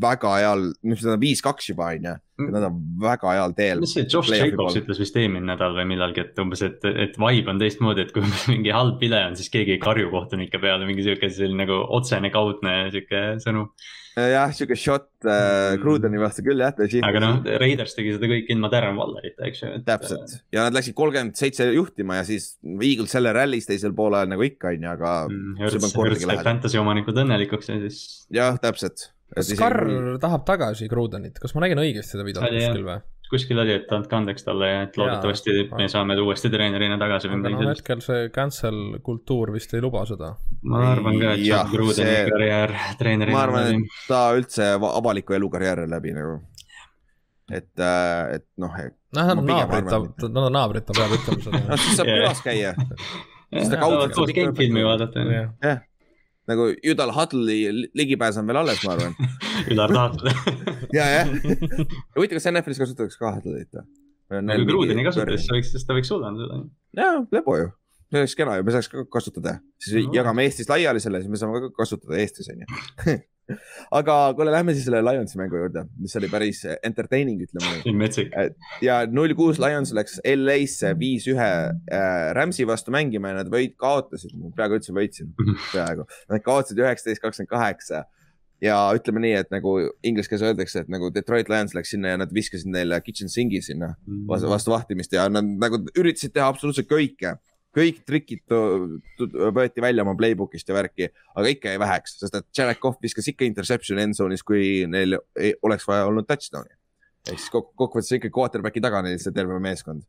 väga heal, nüüd nad on viis-kaks juba on ju, mm. nad on väga heal teel. mis see Josh Jacobs ütles vist eelmine nädal või millalgi, et umbes, et, et vibe on teistmoodi, et kui mingi halb pile on, siis keegi ei karju kohtunike peale, mingi sihuke selline nagu otsene, kaudne sihuke sõnum. jah, sihuke shot äh, Crudeni vastu küll jah. aga noh, Raiders tegi seda kõik ilma Darren Wallerita, eks ju. täpselt ja nad läksid kolmkümmend seitse juhtima ja siis Eagles jälle rallis teisel poolel nagu ikka on ju, aga mm,. Fantasy omanikud õnnelikuks ja siis. jah, täpselt Carr isegi... tahab tagasi Grudenit, kas ma nägin õigesti seda videot kuskil või? kuskil oli, et andke andeks talle ja et loodetavasti ja, me saame ta uuesti treenerina tagasi. aga noh, hetkel see cancel kultuur vist ei luba seda. ma arvan ka, et John Grudeni see... karjäär treenerina. ma arvan, et ta üldse avaliku elu karjääri läbi nagu. et, äh, et noh. noh, nad on naabrid, ta, nad on naabrid, ta peab ütlema seda. noh, siis saab külas käia. siis ta kaudselt. game-filmi vaadata. jah nagu Judal Huddle'i ligipääs on veel alles, ma arvan Ülar Huddle ja, jah. huvitav, kas NFL-is kasutatakse ka Huddle'it või? kui Grudeni kasutas, siis võiks, siis ta võiks suudanud seda. jaa, lebo ju. see oleks kena ju, me saaks ka kasutada. siis no. jagame Eestis laiali selle, siis me saame ka kasutada Eestis, on ju aga kuule, lähme siis selle Lionsi mängu juurde, mis oli päris entertaining, ütleme nii. ja null kuus Lions läks LA-sse viis-ühe äh, Rams'i vastu mängima ja nad võid, kaotasid, peaaegu üldse võitsin, peaaegu. Nad kaotasid üheksateist, kakskümmend kaheksa. Ja ütleme nii, et nagu inglise keeles öeldakse, et nagu Detroit Lions läks sinna ja nad viskasid neile kitchen sink'i sinna vastu, vastu vahtimist ja nad nagu üritasid teha absoluutselt kõike kõik trikid võeti välja oma playbook'ist ja värki, aga ikka jäi väheks, sest et Cough viskas ikka interception'i endzone'is, kui neil ei, oleks vaja olnud touchdown'i. ehk siis kokkuvõttes ikka quarterback'i taga neil see terve meeskond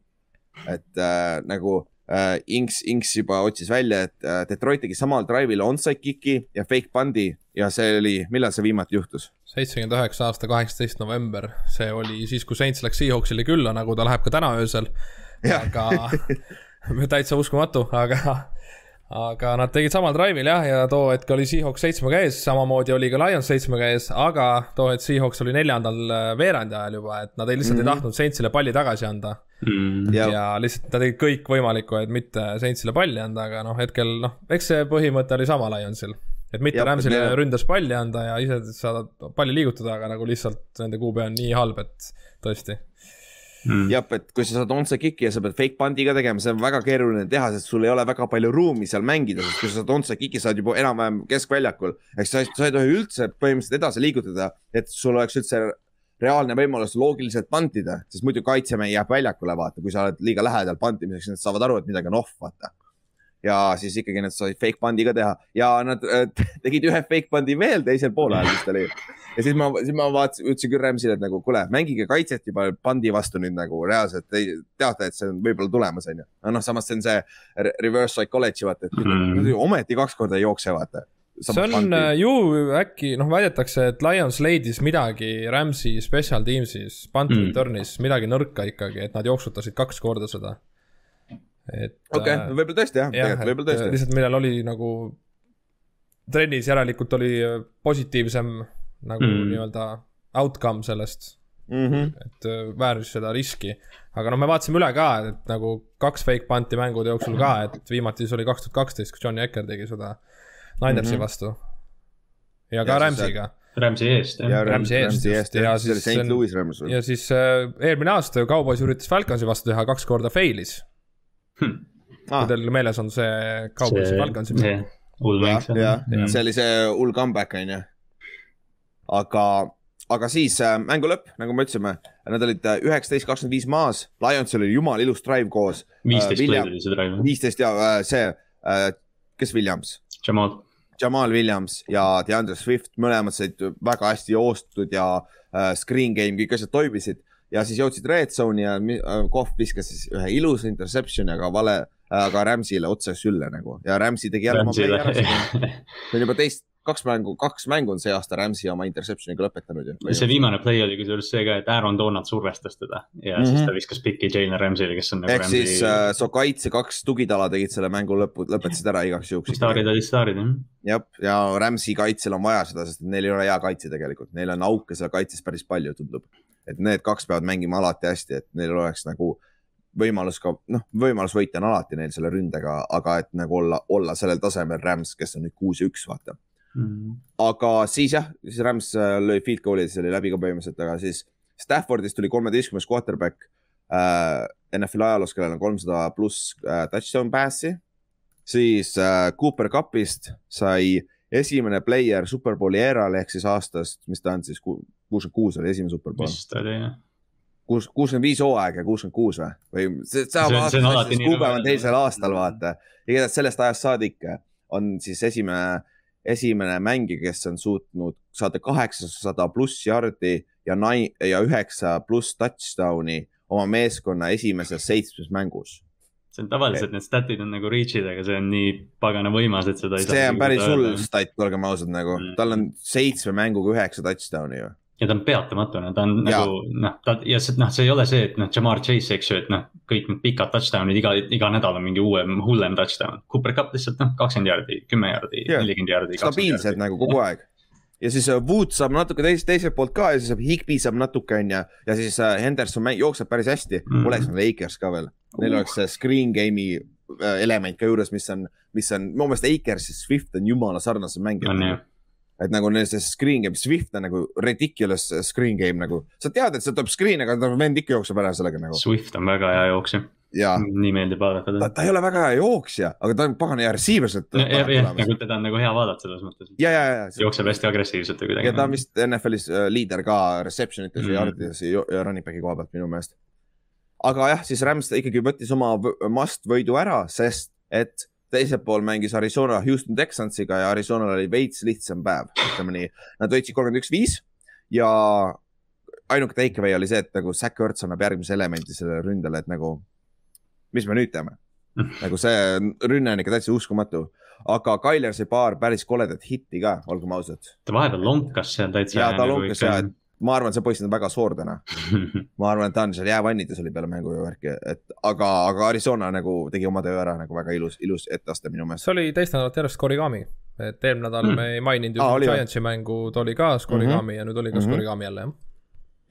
et äh, nagu äh, Inks, Inks juba otsis välja, et äh, Detroit tegi samal drive'il onside kick'i ja fake punt'i ja see oli, millal see viimati juhtus? seitsekümmend üheksa aasta kaheksateist november, see oli siis, kui Saints läks Seahawksile külla, nagu ta läheb ka täna öösel. aga täitsa uskumatu, aga aga nad tegid samal drive'il jah, ja too hetk oli Seahawks seitsmega ees, samamoodi oli ka Lions seitsmega ees, aga too hetk Seahawks oli neljandal äh, veerandi ajal juba, et nad ei lihtsalt mm -hmm. ei mhm. tahtnud Saintsile palli tagasi anda mm. -hmm. ja lihtsalt nad tegid kõik võimalikku, et mitte Saintsile palli anda, aga noh, hetkel noh, eks see põhimõte oli sama Lionsil. et mitte Ramsile ründas palli anda ja ise saada palli liigutada, aga nagu lihtsalt nende QB on nii halb, et tõesti mm.. jah, et kui sa saad onside kick'i ja sa pead fake punt'i ka tegema, see on väga keeruline teha, sest sul ei ole väga palju ruumi seal mängida, sest kui sa saad onside kick'i, sa oled juba enam-vähem keskväljakul. ehk sa, sa ei tohi üldse põhimõtteliselt edasi liigutada, et sul oleks üldse reaalne võimalus loogiliselt pantida, sest muidu kaitsemehe jääb väljakule, vaata, kui sa oled liiga lähedal pantimiseks, nad saavad aru, et midagi on off, vaata ja siis ikkagi nad said fake punt'i ka teha ja nad äh, tegid ühe fake punt'i veel teisel poolajal vist oli. ja siis ma, siis ma vaatasin, ütlesin küll Rams'ile, et nagu kuule, mängige kaitset juba punt'i vastu nüüd nagu reaalselt, teate, et see on võib-olla tulemas, onju. aga noh, samas see on see reverse psychology, vaata, et mm. ometi kaks korda ei jookse, vaata see on panti. Äh, ju äkki noh, väidetakse, et Lions leidis midagi Rams'i special team'is, punt mm. return'is midagi nõrka ikkagi, et nad jooksutasid kaks korda seda et. okei okay, äh,, võib-olla tõesti jah, jah, võib-olla tõesti. Äh, lihtsalt millal oli nagu trennis järelikult oli äh, positiivsem nagu mm. nii-öelda outcome sellest mm. -hmm. et vääris seda riski. aga noh, me vaatasime üle ka, et nagu kaks fake punt'i mängude jooksul ka, et viimati see oli kaks tuhat kaksteist, kui Johnny Ecker tegi seda Ninersi mm -hmm. vastu. ja ka ja Rams'iga. Rams'i eest, jah. Rams'i eest, just, ja siis. ja siis äh, eelmine aasta ju Cowboys üritas Falconsi vastu teha, kaks korda fail'is hmm.. Ah. kui teil meeles on see Cowboysi Falconsi mäng. hull mäng see. jah, see oli see hull comeback on ju. aga, aga siis äh, mängu lõpp, nagu me ütlesime, nad olid äh, üheksateist, kakskümmend viis maas, Lionsil oli jumala ilus drive koos. viisteist play'd oli see drive. viisteist ja äh, see, kes Williams? Jamal. Jamal Williams ja DeAndre Swift, mõlemad said väga hästi joostud ja äh, screen game, kõik asjad toimisid ja siis jõudsid red zone'i ja äh, Kohv viskas siis ühe ilusa interception'i, aga vale, aga Rams'ile otse sülle nagu ja Rams'i tegi jälle oma play ära. see on juba teist, kaks mängu, kaks mängu on see aasta Rams'i oma interception'iga lõpetanud ju. see viimane play oli kusjuures see ka, et Aaron Donald survestas teda ja mm -hmm. siis ta viskas piki Jalen Rams'ile, kes on nagu. ehk Ramsey... siis äh, su kaitse kaks tugitala tegid selle mängu lõpu, lõpetasid ära igaks juhuks. staarid olid staarid jah. jah, ja Rams'i kaitsel on vaja seda, sest neil ei ole hea kaitse tegelikult, neil on auke seal kaitses päris palju, tundub et need kaks peavad mängima alati hästi, et neil oleks nagu võimalus ka, noh, võimalus võita on alati neil selle ründega, aga et nagu olla, olla sellel tasemel Rams, kes on nüüd kuus ja üks, vaata mm. -hmm. aga siis jah, siis Rams äh, lõi field goal'i, see oli läbi ka põhimõtteliselt, aga siis Staffordist tuli kolmeteistkümnes quarterback äh, NFL ajaloos, kellel on kolmsada pluss äh, touchdown pass'i. siis äh, Cooper Cupist sai esimene player Superbowli eeral ehk siis aastast, mis ta on siis kuuskümmend kuus oli esimene superbowl. vist oli jah kuus, kuuskümmend viis hooaeg ja kuuskümmend kuus või, või see, see, see, see kuupäev on teisel aastal, vaata. igatahes sellest ajast saadik on siis esimene, esimene mängija, kes on suutnud saada kaheksasada pluss jardi ja nai- ja üheksa pluss touchdown'i oma meeskonna esimeses seitsmes mängus see on tavaliselt need stat'id on nagu reach'id, aga see on nii pagana võimas, et seda ei saa. see on päris hull stat, olgem ausad, nagu mm. tal on seitsme mänguga üheksa touchdown'i ju ja ta on peatamatuna, ta on ja. nagu noh, ta ja see noh, see ei ole see, et noh, Jamar Chase, eks ju, et noh, kõik need pikad touchdown'id iga, iga nädal on mingi uuem, hullem touchdown. Cooper Cup lihtsalt noh, kakskümmend jaardi, kümme jaardi, nelikümmend jaardi. stabiilselt nagu kogu aeg. Ja siis äh, Wood saab natuke teist, teiselt poolt ka ja siis saab Higby saab natuke onju ja siis äh, Henderson jookseb päris hästi. Mm., oleks on Lakers ka veel, neil oleks see screen game'i äh, element ka juures, mis on, mis on, minu meelest Akers ja Swift on jumala sarnased mängijad et nagu neil see screen game, Swift on nagu ridiculous screen game nagu, sa tead, et see tuleb screen, aga vend ikka jookseb ära sellega nagu. Swift on väga hea jooksja. nii meeldib vaadata teda. ta ei ole väga hea jooksja, aga ta on pagana hea receiver. jah, nagu teda on nagu hea vaadata selles mõttes. ja, ja, ja. jookseb hästi agressiivselt või kuidagi. ja ta on vist NFL-is äh, liider ka reception ites mm ja yardides ja running back'i koha pealt minu meelest. aga jah, siis Rams ikkagi võttis oma must võidu ära, sest et teisel pool mängis Arizona Houston Texansiga ja Arizonal oli veits lihtsam päev, ütleme nii. Nad võitsid kolmkümmend üks, viis ja ainuke take away oli see, et nagu Zack Ertz annab järgmise elemendi sellele ründele, et nagu mis me nüüd teeme nagu see rünne on ikka täitsa uskumatu, aga Tyler sai paar päris koledat hitti ka, olgem ausad. ta vahepeal lonkas seal täitsa. ja ta nagu lonkas ja, et ma arvan, see poiss on väga soor täna ma arvan, et ta on seal jäävannides oli peale mängu ja värki, et aga, aga Arizona nagu tegi oma töö ära nagu väga ilus, ilus etteaste minu meelest. see oli teist nädalat järjest Scorigami, et eelmine nädal mm. me ei maininud ju ah, Giantsi mängu, ta oli ka Scorigami mm -hmm. ja nüüd oli ka mm -hmm. Scorigami jälle jah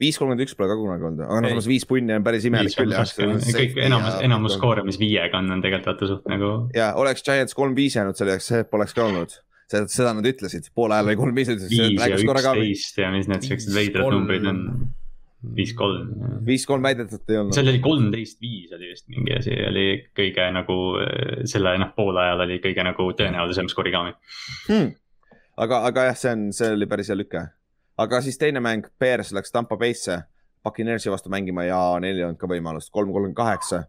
viis kolmkümmend üks pole ka kunagi olnud, aga noh, samas viis punni on päris imelik küll jah. kõik enamus, enamus skoore, mis viiega on, on tegelikult vaata suht nagu. ja oleks Giants kolm-viis jäänud selleks, see poleks ka olnud seda, seda nad ütlesid, poole ajal oli kolm-viis. viis ja üksteist ja mis need siuksed veidrad numbrid on. viis-kolm. viis-kolm väidetavalt ei olnud. seal oli kolmteist-viis oli vist mingi asi, oli kõige nagu selle noh, poole ajal oli kõige nagu tõenäolisem skorigami hmm.. aga, aga jah, see on, see oli päris hea lüke. aga siis teine mäng, Bears läks Tampa Bay'sse Puccaneersi vastu mängima ja neil ei olnud ka võimalust, kolm, kolmkümmend kaheksa.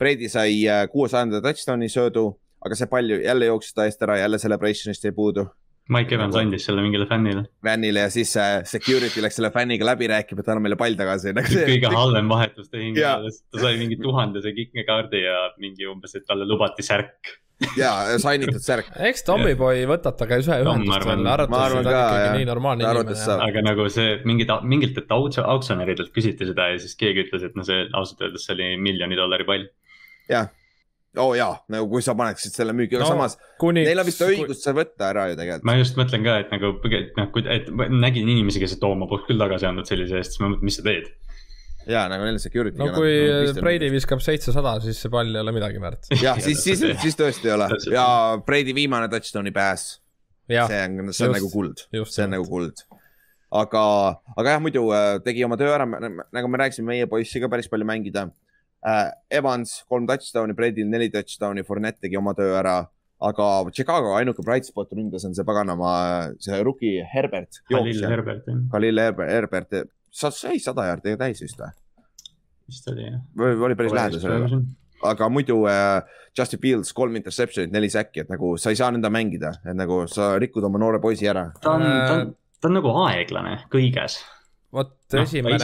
Brady sai äh, kuuesajanda touchdown'i söödu aga see pall ju jälle jooksis ta eest ära, jälle celebration'ist jäi puudu. Mike Evans andis selle mingile fännile. fännile ja siis äh, security läks selle fänniga läbi rääkima, et anna meile pall tagasi nagu. kõige halvem vahetustehing, ta sai mingi tuhandese kikekaardi ja mingi umbes, et talle lubati särk ja sainitud särk. eks Tommyboy võtab temaga ühe ühendust veel, arvates ta on ikkagi nii normaalne inimene. aga nagu see mingid, mingitelt auktsionäridelt küsiti seda ja siis keegi ütles, et no see ausalt öeldes see oli miljoni dollari pall. jah oo oh, jaa, nagu kui sa paneksid selle müügi, aga no, samas kuni... neil on vist õigus see võtta ära ju tegelikult. ma just mõtlen ka, et nagu, noh, et nägin inimesi, kes, et oo, ma poleks küll tagasi andnud sellise eest, siis ma mõtlen, mis sa teed. ja nagu neil security. no kui no, Brady viskab seitsesada, siis see pall ei ole midagi väärt. jah, siis, siis, siis tõesti ei ole ja Brady viimane touchdown'i pass. see on, see on nagu kuld, see on nagu kuld aga, aga jah, muidu äh, tegi oma töö ära, nagu me rääkisime, meie poissi ka päris palju mängida. Evans kolm touchdown'i, Bradil neli touchdown'i, Fournette tegi oma töö ära. aga Chicago ainuke bright spot ründes on see paganama, see rookie Herbert. Khalil Herbert, jah. Khalil Herbert, sa sai sada jaardi täis vist või? vist oli jah. või oli päris lähedal sellele aga muidu äh, Justin Fields kolm interception'it, neli säkki, et nagu sa ei saa nõnda mängida, et nagu sa rikud oma noore poisi ära. ta on, ta on, ta on nagu aeglane kõiges vot no, esimene,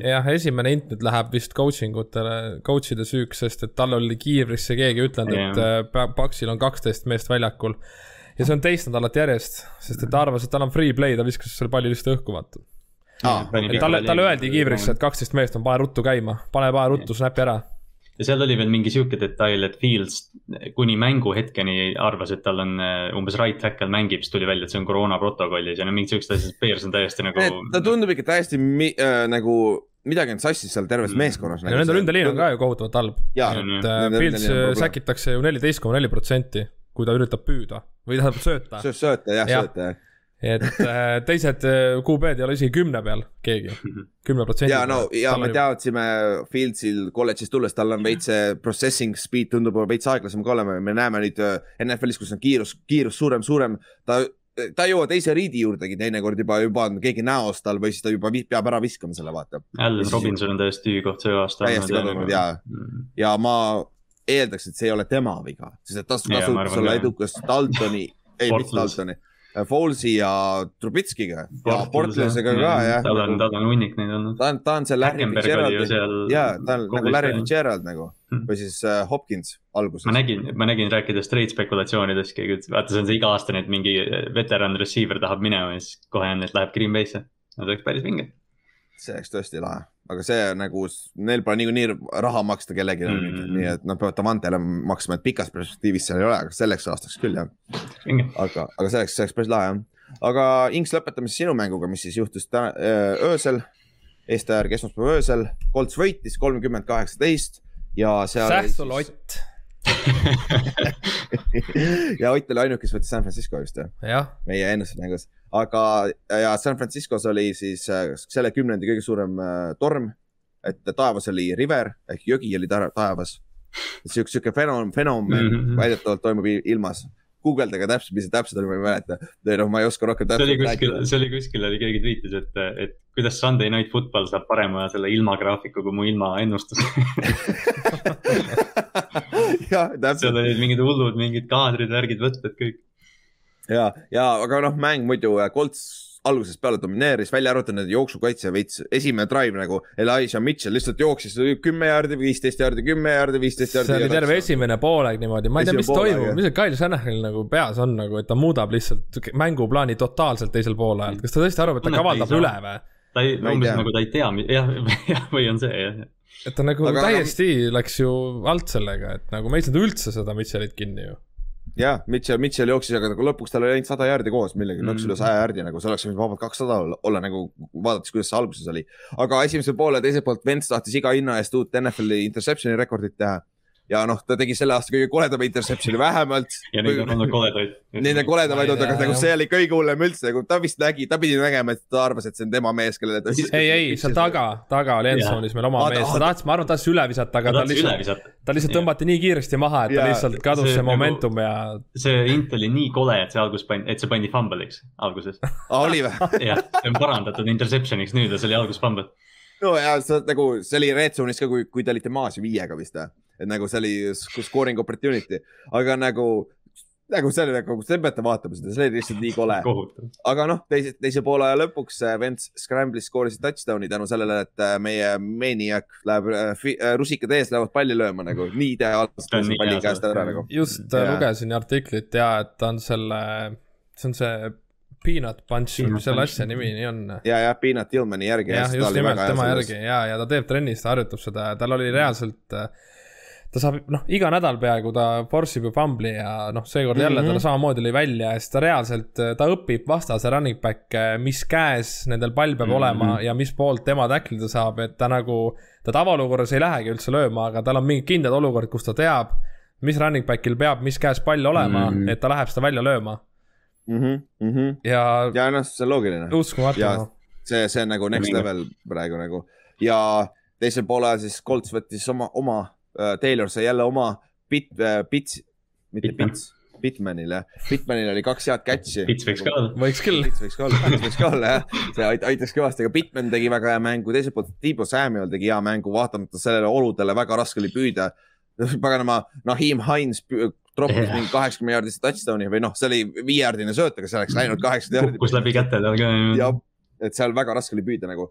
jah, esimene int nüüd läheb vist coaching utele, coach'ide süüks, sest et tal oli kiivrisse keegi ütlenud yeah., et äh, Paksil on kaksteist meest väljakul. ja see on teist nädalat järjest, sest et ta arvas, et tal on free play, ta viskas selle palli lihtsalt õhku, vaata ah,. talle, talle öeldi kiivrisse, et kaksteist meest on, pane ruttu käima, pane pane ruttu snap'i ära ja seal oli veel mingi sihuke detail, et Fields kuni mängu hetkeni arvas, et tal on äh, umbes right tackle mängib, siis tuli välja, et see on koroona protokollis ja no mingid siuksed asjad, Bears on täiesti nagu. ta tundub ikka täiesti äh, nagu midagi on sassis seal terves mm. meeskonnas. ja nagu nende ründeliin on ka ju kohutavalt halb. et äh, Fields säkitakse ju neliteist koma neli protsenti, kui ta üritab püüda või tähendab sööta. sööta jah ja., sööta jah et äh, teised äh, QB-d ei ole isegi kümne peal keegi, kümne protsendi. ja no ja me teadsime Fieldsil kolledžist tulles, tal on veits see processing speed tundub veits aeglasem ka olema me näeme nüüd äh, NFL-is, kus on kiirus, kiirus suurem, suurem, ta ta ei jõua teise riidi juurdegi teinekord juba, juba on keegi näos tal või siis ta juba peab ära viskama selle, vaata. Allan Robinson on täiesti tühikoht see aasta. täiesti kadunud ja mm., ja ma eeldaks, et see ei ole tema viga, sest et ta tasuks olla edukas Daltoni, ei mitte Daltoni Fallsi ja Trubitskiga ja Portlasega ka jah. tal on, tal on hunnik neid olnud. ta on, ta on see Larry Fitzgerald, jaa, ta on nagu Larry Fitzgerald nagu hmm. või siis uh, Hopkins alguses. ma nägin, ma nägin rääkides trade spekulatsioonidest, keegi ütles, vaata, see on see iga-aastane, et mingi veteran receiver tahab minema ja siis kohe on, et läheb Green Bay'sse. no see oleks päris vinge. see oleks tõesti lahe aga see nagu, neil pole niikuinii raha maksta kellelegi mm, -hmm. nii et nad peavad Davantele maksma, et pikas perspektiivis seal ei ole, aga selleks aastaks küll jah. Aga, aga selleks, see oleks päris lahe jah. aga Inks, lõpetame siis sinu mänguga, mis siis juhtus täna öösel. Eesti järgi esmaspäeva öösel, Colts võitis kolmkümmend kaheksateist ja seal. Sähsul Ott ja Ott oli ainuke, kes võttis San Francisco just jah ja.? meie ennustusmängus aga, ja San Franciscos oli siis äh, selle kümnendi kõige suurem äh, torm. et taevas oli river ehk jõgi oli taevas. sihuke, sihuke fenomen, fenomen mm -hmm. väidetavalt toimub ilmas guugeldage täpselt, mis see täpselt oli, ma ei mäleta. või noh, ma ei oska rohkem täpselt see oli kuskil, see oli kuskil oli keegi tweetis, et, et kuidas Sunday Night Football saab parema selle ilmagraafiku kui mu ilmaennustus jah, täpselt. seal olid mingid hullud, mingid kaadrid, värgid, võtted, kõik ja, ja aga noh, mäng muidu, Colts algusest peale domineeris, välja arvatud nende jooksukaitse veits, esimene drive nagu Elijah Mitchell lihtsalt jooksis kümme jaardi, viisteist jaardi, kümme jaardi, viisteist jaardi. see oli terve esimene poolaeg niimoodi, ma ei tea, mis toimub, mis see Kyle Shanahanil nagu peas on nagu, et ta muudab lihtsalt mänguplaani totaalselt teisel poolaajal, kas ta tõesti arvab, et ta kavaldab üle või? ta ei, umbes nagu ta ei tea, jah, jah, või on see jah. et ta nagu Aga täiesti no... läks ju alt sellega, et nagu me ei saanud üldse seda Mitchellit kinni ju jah, Mitchell, Mitchell jooksis, aga nagu lõpuks tal oli ainult sada jaardi koos millegi mm., läks üle saja jaardi nagu, see oleks võinud vabalt kakssada olla, olla nagu vaadates, kuidas see alguses oli. aga esimesel poole teiselt poolt Vents tahtis iga hinna eest uut NFL-i interception'i rekordit teha ja noh, ta tegi selle aasta kõige koledama interception'i vähemalt. ja neid on olnud koledaid. Neid on koledamaid olnud, aga nagu see oli kõige hullem üldse, nagu ta vist nägi, ta pidi nägema, et ta arvas, et see on tema mees, kellele ta. ei, ei, seal taga, taga oli endsoonis meil oma mees, ta tahtis, ma arvan, ta tahtis üle visata, aga ta lihtsalt, ta lihtsalt tõmmati nii kiiresti maha, et ta lihtsalt kadus see nagu momentum ja. see int oli nii kole, et see algus pandi, et see pandi fumble'iks alguses. aa, oli või? jah, see on parandatud interception'iks nüüd ja see oli algus fumble no ja see nagu, see oli red zone'is ka, kui, kui te olite maas viiega vist või? Et nagu see oli scoring opportunity, aga nagu nagu see oli nagu, te peate vaatama seda, see oli lihtsalt nii kole. aga noh, teise, teise poole aja lõpuks Vents Scramblis skoorisid touchdown'i tänu sellele, et äh, meie maniac läheb äh, äh, rusikad ees, lähevad palli lööma nagu nii ideaalselt palli käest ära nagu. just ja. lugesin artiklit ja, et ta on selle, see on see Peanut Punch, mis selle asja nimi nii on? ja, ja Peanut Tillmani järgi. jah, just nimelt tema järgi ja, ja ta teeb trennis, ta harjutab seda ja tal oli reaalselt äh, ta saab, noh, iga nädal peaaegu ta force ib ju fumbli ja noh, seekord jälle mm -hmm. tal samamoodi lõi välja ja siis ta reaalselt, ta õpib vastase running back'e, mis käes nendel pall peab mm -hmm. olema ja mis poolt tema tacklida saab, et ta nagu, ta tavaolukorras ei lähegi üldse lööma, aga tal on mingid kindlad olukorrad, kus ta teab, mis running back'il peab, mis käes pall olema mm, -hmm. et ta läheb seda välja lööma mm. -hmm, mm -hmm. ja. ja noh, see on loogiline. uskumatu. see, see on nagu next level praegu nagu ja teisel poolel siis Colts võttis oma, oma Taylor sai jälle oma bit, äh, bits, mitte bits, Bitmanile, Bitmanil oli kaks head catch'i. Bits võiks ka olla. võiks küll. Bits võiks ka olla, Bits võiks ka olla jah, see ait, aitaks kõvasti, aga Bitman tegi väga hea mängu, teiselt poolt Tiibo Samuel tegi hea mängu, vaatamata sellele oludele väga raske oli püüda. paganama, Nahim Hines troppis mingi kaheksakümne jaardise touchdown'i või noh, see oli viiejaardine sööt, aga see oleks läinud kaheksakümmend jaardi. kukkus läbi käte tal ka. Et seal väga raske oli püüda nagu,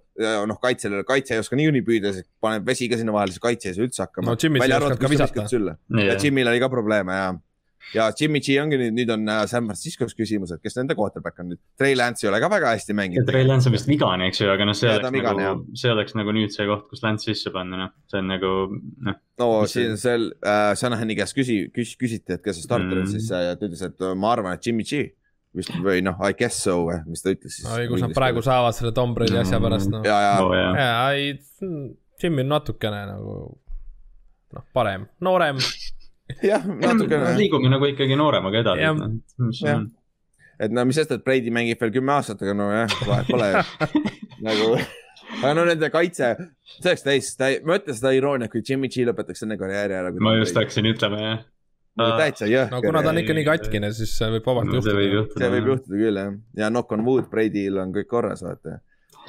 noh, kaitsel, kaitse ei oska niikuinii püüda, siis paneb vesi ka sinna vahele, siis kaitse ei saa üldse hakkama. no ei oska ka visata. ja Jimmy'l oli ka probleeme ja, ja Jimmy G ongi nüüd, nüüd on äh, San Francisco's küsimus, et kes nende quarterback on nüüd. Trey Lance ei ole ka väga hästi mänginud. Trey Lance on vist vigane, eks ju, aga noh, see ja, oleks vigane, nagu, see oleks nagu nüüd see koht, kus Lance sisse panna, noh, see on nagu, noh. no siin seal äh, Shanahani käest küsi, küs, küsiti, et kes see starter on mm -hmm. siis äh, ja ta ütles, et ma arvan, et Jimmy G vist või noh, I guess so või, mis ta ütles siis. oi, kus nad praegu või? saavad selle Tom Brady asja mm. pärast noh. ja, ja oh,, ja, ei, Jimmy on natukene nagu noh, parem, noorem jah, natukene. liigume nagu ikkagi nooremaga edasi. Noh, et no mis sest, et Brady mängib veel kümme aastat, aga nojah, vahet pole nagu aga no nende kaitse, see oleks täis, ma ütlen seda irooniat, kui Jimmy G lõpetaks enne karjääri ära. ma just hakkasin ütlema jah täitsa jõhker. no kuna ta on ikka nii katkine, siis võib vabalt no, juhtuda. see võib juhtuda küll jah, ja knock on wood, Brady'l on kõik korras, vaata.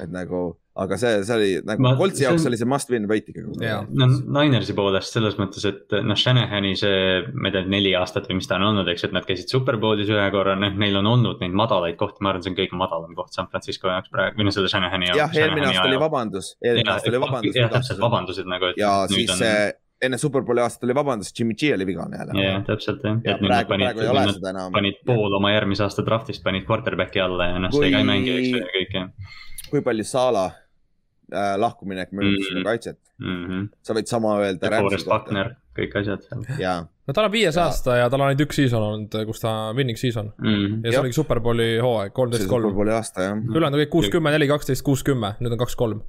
et nagu, aga see, see oli nagu Coltsi jaoks oli see must win võit ikkagi. no Ninersi poolest selles mõttes, et noh, Shanahani see, ma ei tea, neli aastat või mis ta on olnud, eks, et nad käisid superbowlis ühe korra, noh, neil on olnud neid madalaid kohti, ma arvan, see on kõige madalam koht San Francisco jaoks praegu, või no selle Shanahani jaoks. jah, eelmine aasta oli vabandus, eelmine aasta oli vabandus. jah, täpselt vabandused nagu. ja siis on... see enne Superbowli aastat oli vabandust, Jimmy G oli vigane jälle. jah, täpselt jah. et nüüd nad panid, panid pool oma järgmise aasta draft'ist panid quarterback'i alla ja noh, see ka ei mängi, eks ja kõik jah. kui palju Sala äh, lahkuminek mõjutas mm -hmm. sinu kaitset mm? -hmm. sa võid sama öelda. Forest Buckner, kõik asjad seal. no tal on viies ja. aasta ja tal on ainult üks season olnud, kus ta winning season mm. -hmm. ja see oligi Superbowli hooaeg, kolmteist kolm. Ülejäänud on kõik kuus, kümme, neli, kaksteist, kuus, kümme, nüüd on kaks, kolm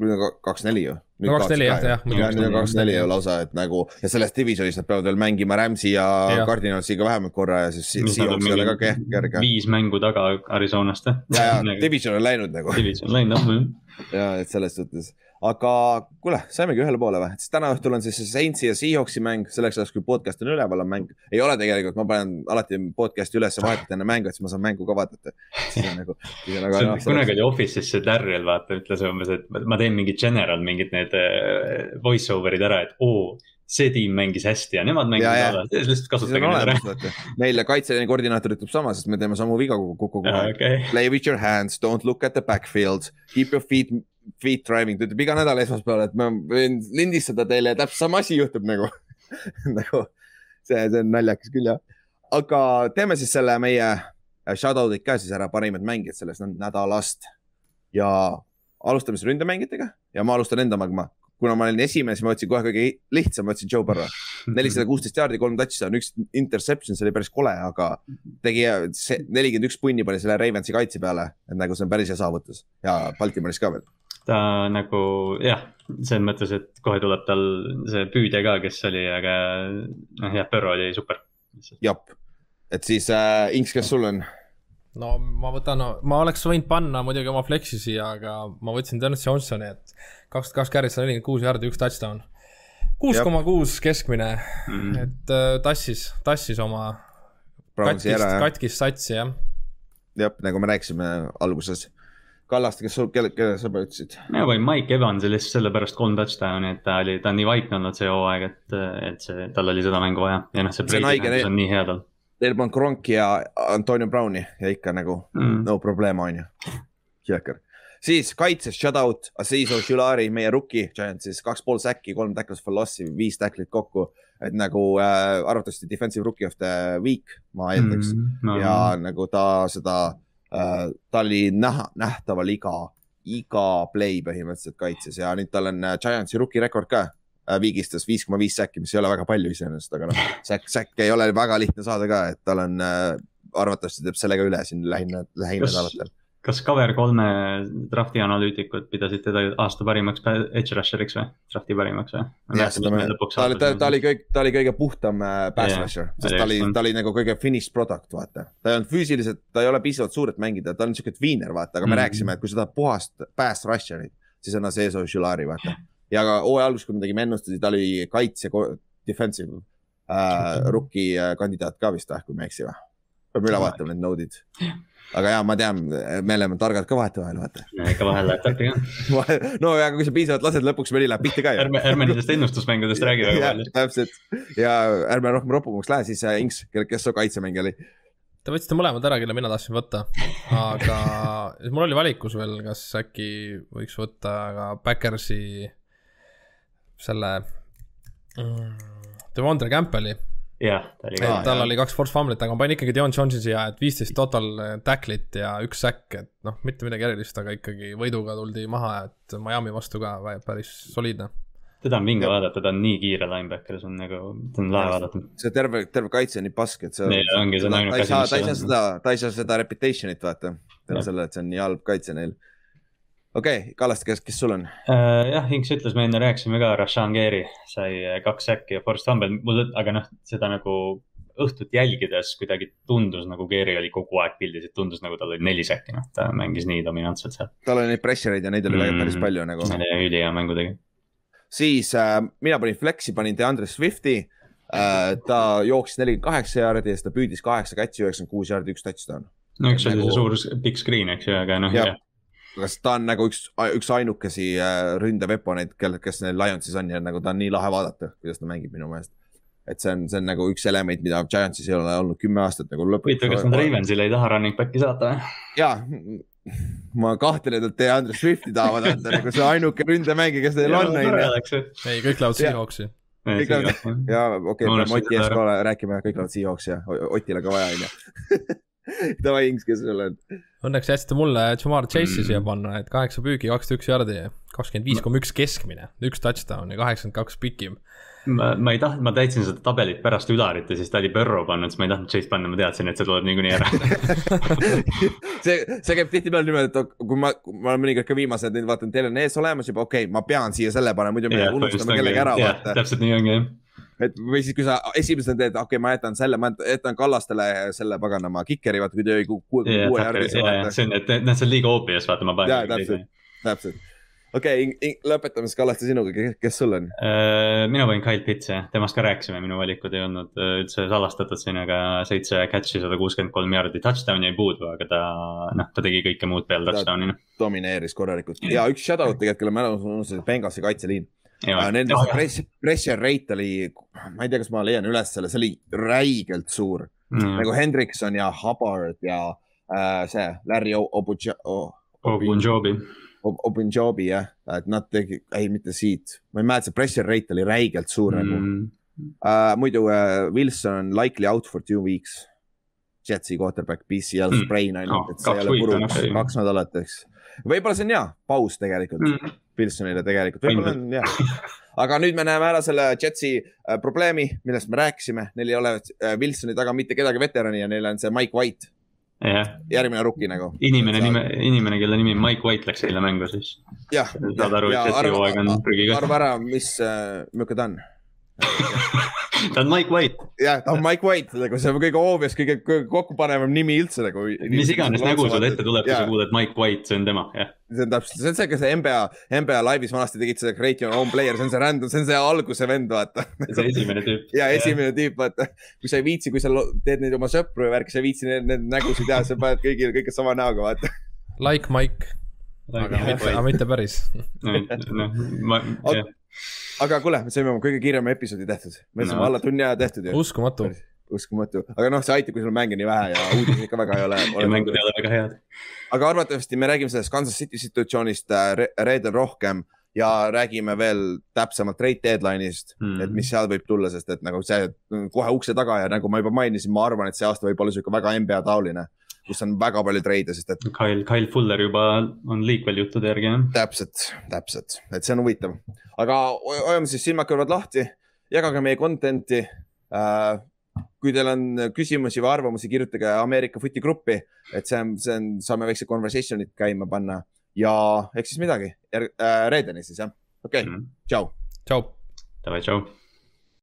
nüüd on kaks neli ju. no kaks neli jah, jah. nüüd on kaks neli ju lausa, et nagu ja selles divisionis nad peavad veel mängima Rams'i ja, ja. Cardinalsiga vähemalt korra ja siis Seahawks ei ole ka kerge. viis mängu taga Arizonast. ja, ja nagu- division on läinud nagu. Division on läinud jah. ja, et selles suhtes aga kuule, saimegi ühele poole või, siis täna õhtul on siis Saintsi ja Seahawksi mäng, selleks ajaks, kui podcast on üleval, on mäng. ei ole tegelikult, ma panen alati podcast'i üles vahetult enne mängu, et siis ma saan mängu ka vaadata. siis on nagu, siis on nagu. Kunagi oli Office'is see Darryl vaata, ütles umbes, et ma teen mingid general, mingid need äh, voice over'id ära, et oo see tiim mängis hästi ja nemad mängisid halvasti, lihtsalt kasutage neid ära. meile kaitseline koordinaator ütleb sama, sest me teeme samu viga kogu aeg okay.. Play with your hands, don't look at the backfield, keep your feet, feet driving, ta ütleb iga nädal esmaspäeval, et ma võin lindistada teile ja täpselt sama asi juhtub nagu nagu see, see on naljakas küll jah. aga teeme siis selle meie shout-out'id ka siis ära, parimad mängijad sellest nädalast ja alustame siis ründemängijatega ja ma alustan enda magma kuna ma olin esimene, siis ma võtsin kohe kõige lihtsam, ma võtsin Joe Burrow. nelisada kuusteist jaardi, kolm touchdown, üks interception, see oli päris kole, aga tegi nelikümmend üks punni pani selle Ravensi kaitse peale, et nagu see on päris hea saavutus ja Baltimoris ka veel. Ta nagu jah, selles mõttes, et kohe tuleb tal see püüdja ka, kes oli, aga noh jah, Burrow oli super. jah, et siis äh, Inks, kes sul on? no ma võtan no,, ma oleks võinud panna muidugi oma flex'i siia, aga ma võtsin Dennis Johnsoni, et kakskümmend kaks carry't, sada nelikümmend kuus jaardi, üks touchdown. kuus koma kuus keskmine mm, -hmm. et äh, tassis, tassis oma katkist, katkist satsi, jah. jah, nagu me rääkisime alguses. Kallaste, kes sul, kelle, kelle sa ütlesid? mina panin Mike Evansi lihtsalt sellepärast kolm touchdown'i, et ta oli, ta on nii vaikne olnud see hooaeg, et, et see, tal oli seda mängu vaja ja noh, see Brady on nii hea tal Neil polnud Kronki ja Antonio Browni ja ikka nagu mm. no probleem on ju. jõhker. siis kaitses shutout, Aziz Oshulari, meie rookie Giantsis, kaks pool säkki, kolm tackles for loss'i, viis tacklit kokku. et nagu äh, arvatavasti defensive rookie of the week, ma eeldaks mm. No, ja nagu ta seda ta oli näha, nähtaval iga, iga play põhimõtteliselt kaitses ja nüüd tal on äh, Giantsi rookie rekord ka Äh, viigistas viis koma viis säkki, mis ei ole väga palju iseenesest, aga noh, säkk, säkk ei ole väga lihtne saada ka, et tal on äh,, arvatavasti teeb sellega üle siin lähinädalatel. Kas Cover kolme drafti analüütikud pidasid teda aasta parimaks edge rusher'iks või, drafti parimaks või? ta oli, ta, ta oli kõik, ta oli kõige puhtam äh, pass yeah, rusher, sest ta oli, ta oli nagu kõige finished product, vaata. ta ei olnud füüsiliselt, ta ei ole piisavalt suur, et mängida, ta on siuke tweener, vaata, aga me mm. rääkisime, et kui sa tahad puhast pass rusher'it, siis on see Solari, vaata ja ka hooaja alguses, kui me tegime ennustusi, ta oli kaitse, defensive äh, rookie äh, kandidaat ka vist või, kui ma ei eksi või? peame üle vaatama need node'id. Aga ja ma tean, me oleme targad ka vahetevahel, vaata. ikka vahel läheb täppi ka. no aga kui sa piisavalt lased, lõpuks mõni läheb pihta ka ju. ärme, ärme nendest ennustusmängudest räägi väga palju. täpselt ja ärme rohkem ropumaks lähe, siis äh, Inks, kes su kaitsemängija oli? Te võtsite mõlemad ära, kelle mina tahtsin võtta, aga mul oli valikus veel, kas äkki võiks võtta ka Backersi selle mm, Devondre Campbelli. Jah, ta oli ka. tal oli kaks force fumblit, aga ma panin ikkagi Dion Jonesi siia, et viisteist total tacklit ja üks säkk, et noh, mitte midagi erilist, aga ikkagi võiduga tuldi maha, et Miami vastu ka päris soliidne teda on vinge vaadata, ta on nii kiire linebacker, see on nagu, ta on lahe vaadata. see terve, terve kaitse on nii pask, et see. ongi, see on ainuke asi, mis. ta ei saa seda, ta ei saa seda reputation'it vaata, tänu sellele, et see on nii halb kaitse neil okei okay,, Kallaste, kes, kes sul on uh,? jah, Inks ütles, me enne rääkisime ka, Rashan Geri sai äh, kaks äkki ja Forest Humble, mul, aga noh, seda nagu õhtut jälgides kuidagi tundus nagu Geri oli kogu aeg pildis, et tundus nagu tal oli neli säkki, noh, ta mängis nii dominantselt seal. tal oli neid pressure eid ja neid oli mm, päris palju nagu. ülihea mängu tegi. siis äh, mina panin Flexi, panin DeAndre Swifti äh,. ta jooksis nelikümmend kaheksa jaardi ja siis ta püüdis kaheksa catch'i, üheksakümmend kuus jaardi, üks touchdown. no eks see oli nagu... see suur big screen, eks ju, aga noh, jah kas ta on nagu üks, üks ainukesi äh, ründeveponeid, kel, kes neil Lionsis on ja nagu ta on nii lahe vaadata, kuidas ta mängib minu meelest. et see on, see on nagu üks element, mida Giantsis ei ole olnud kümme aastat nagu lõpuks. huvitav, kas nad Ravensile ei taha running back'i saata või? jaa, ma kahtlen, et DeAndre Swifti tahavad anda nagu see ainuke ründemängija, kes neil on. ei, kõik lähevad Seahawksi kõik lähevad, jaa, okei peame Oti eest ka rääkima, kõik lähevad Seahawksi ja Otile ka vaja, onju. Davai, Inks, kes sul on? Õnneks jätsite mulle Jamar Chase'i siia panna, et kaheksa püügi, kakskümmend üks jardi, kakskümmend viis koma üks keskmine, üks touchdown ja kaheksakümmend kaks pikim. ma, ma ei tahtnud, ma täitsin seda tabelit pärast ülarit ja siis ta oli Burrow pannud, siis ma ei tahtnud Chase panna, ma teadsin, et see tuleb niikuinii ära see, see käib tihtipeale niimoodi, et kui ma, ma olen mõnikord ka viimased nüüd vaatan, teil on ees olemas juba, okei okay,, ma pean siia selle panema, muidu me unustame kellegi ära. täpselt nii ongi jah et või siis, kui sa esimesena teed, okei okay,, ma jätan selle, ma jätan Kallastele selle paganama kikeri, vaata kui jäi kuue, kuue järgi. see on, et noh, see on liiga obvious, vaata ma panen. jaa, täpselt, täpselt. okei okay,, lõpetame siis Kallaste sinuga, kes sul on uh,? mina panin Kyle Pitts jah, temast ka rääkisime, minu valikud ei olnud äh, üldse salastatud siin, aga seitse catch'i, sada kuuskümmend kolm jaardi, touchdown jäi puudu, aga ta, noh, ta tegi kõike muud peale touchdown'i. domineeris korralikult ja üks shout-out tegelikult, kelle mälu unustasin, Benghazi kaitseliin Nende oh, press, pressure rate oli, ma ei tea, kas ma leian üles selle, see oli räigelt suur mm.. nagu Hendrikson ja Hubbard ja äh, see Larry Obunjobi. Obunjobi jah, et nad tegid, ei mitte siit, ma ei mäleta, see pressure rate oli räigelt suur nagu. mm. nagu uh,. muidu uh, Wilson likely out for two weeks. Jetsi quarterback, PCL mm. sprain ju oh,, et see ei ole puruks, kaks nädalat, eks. Võib-olla see on hea paus tegelikult mm. Wilsonile tegelikult, võib-olla on hea. aga nüüd me näeme ära selle Jetsi uh, probleemi, millest me rääkisime, neil ei ole uh, Wilsoni taga mitte kedagi veterani ja neil on see Mike White järgmine rookie nagu. inimene nime, inimene, kelle nimi Mike White läks eile mängu siis. saad aru, et Jetsi hooaeg on prügiga. arva ära, mis uh,, milline ta on ta on Mike White. jah, ta on Mike White, nagu see on kõige obvious, kõige kokkupanevam nimi üldse nagu. mis iganes nägu sul ette tuleb, kui sa kuuled Mike White, see on tema, jah. see on täpselt, see on see, kes NBA, NBA laivis vanasti tegid seda Create your own player, see on see random, see on see alguse vend, vaata. see esimene tüüp. ja esimene tüüp, vaata. kui sa ei viitsi, kui sa teed neid oma sõpru ja värki, sa ei viitsi neid, neid nägusid teha, sa paned kõigile kõike sama näoga, vaata. Like Mike. aga mitte, aga mitte päris. noh, ma, jah aga kuule, me saime oma kõige kiirema episoodi tehtud, me saime no. alla tunni aja tehtud ju. uskumatu. uskumatu, aga noh, see aitab, kui sul mänge nii vähe ja uudiseid ikka väga ei ole. ja mängud ei ole väga head. aga arvatavasti me räägime sellest Kansas City situatsioonist äh, re reedel rohkem ja räägime veel täpsemalt trade deadline'ist mm., et mis seal võib tulla, sest et nagu see kohe ukse taga ja nagu ma juba mainisin, ma arvan, et see aasta võib olla sihuke väga NBA taoline kus on väga palju treide, sest et. Kyle, Kyle Fuller juba on liikvel juttude järgi, jah. täpselt, täpselt, et see on huvitav, aga hoiame siis silmad-kõrvad lahti, jagage meie content'i äh, kui teil on küsimusi või arvamusi, kirjutage Ameerika Footi gruppi, et see on, see on, saame väikse conversation'it käima panna ja eks siis midagi, äh, reedeni siis jah, okei okay. mm, -hmm. tšau. tšau. Davai, tšau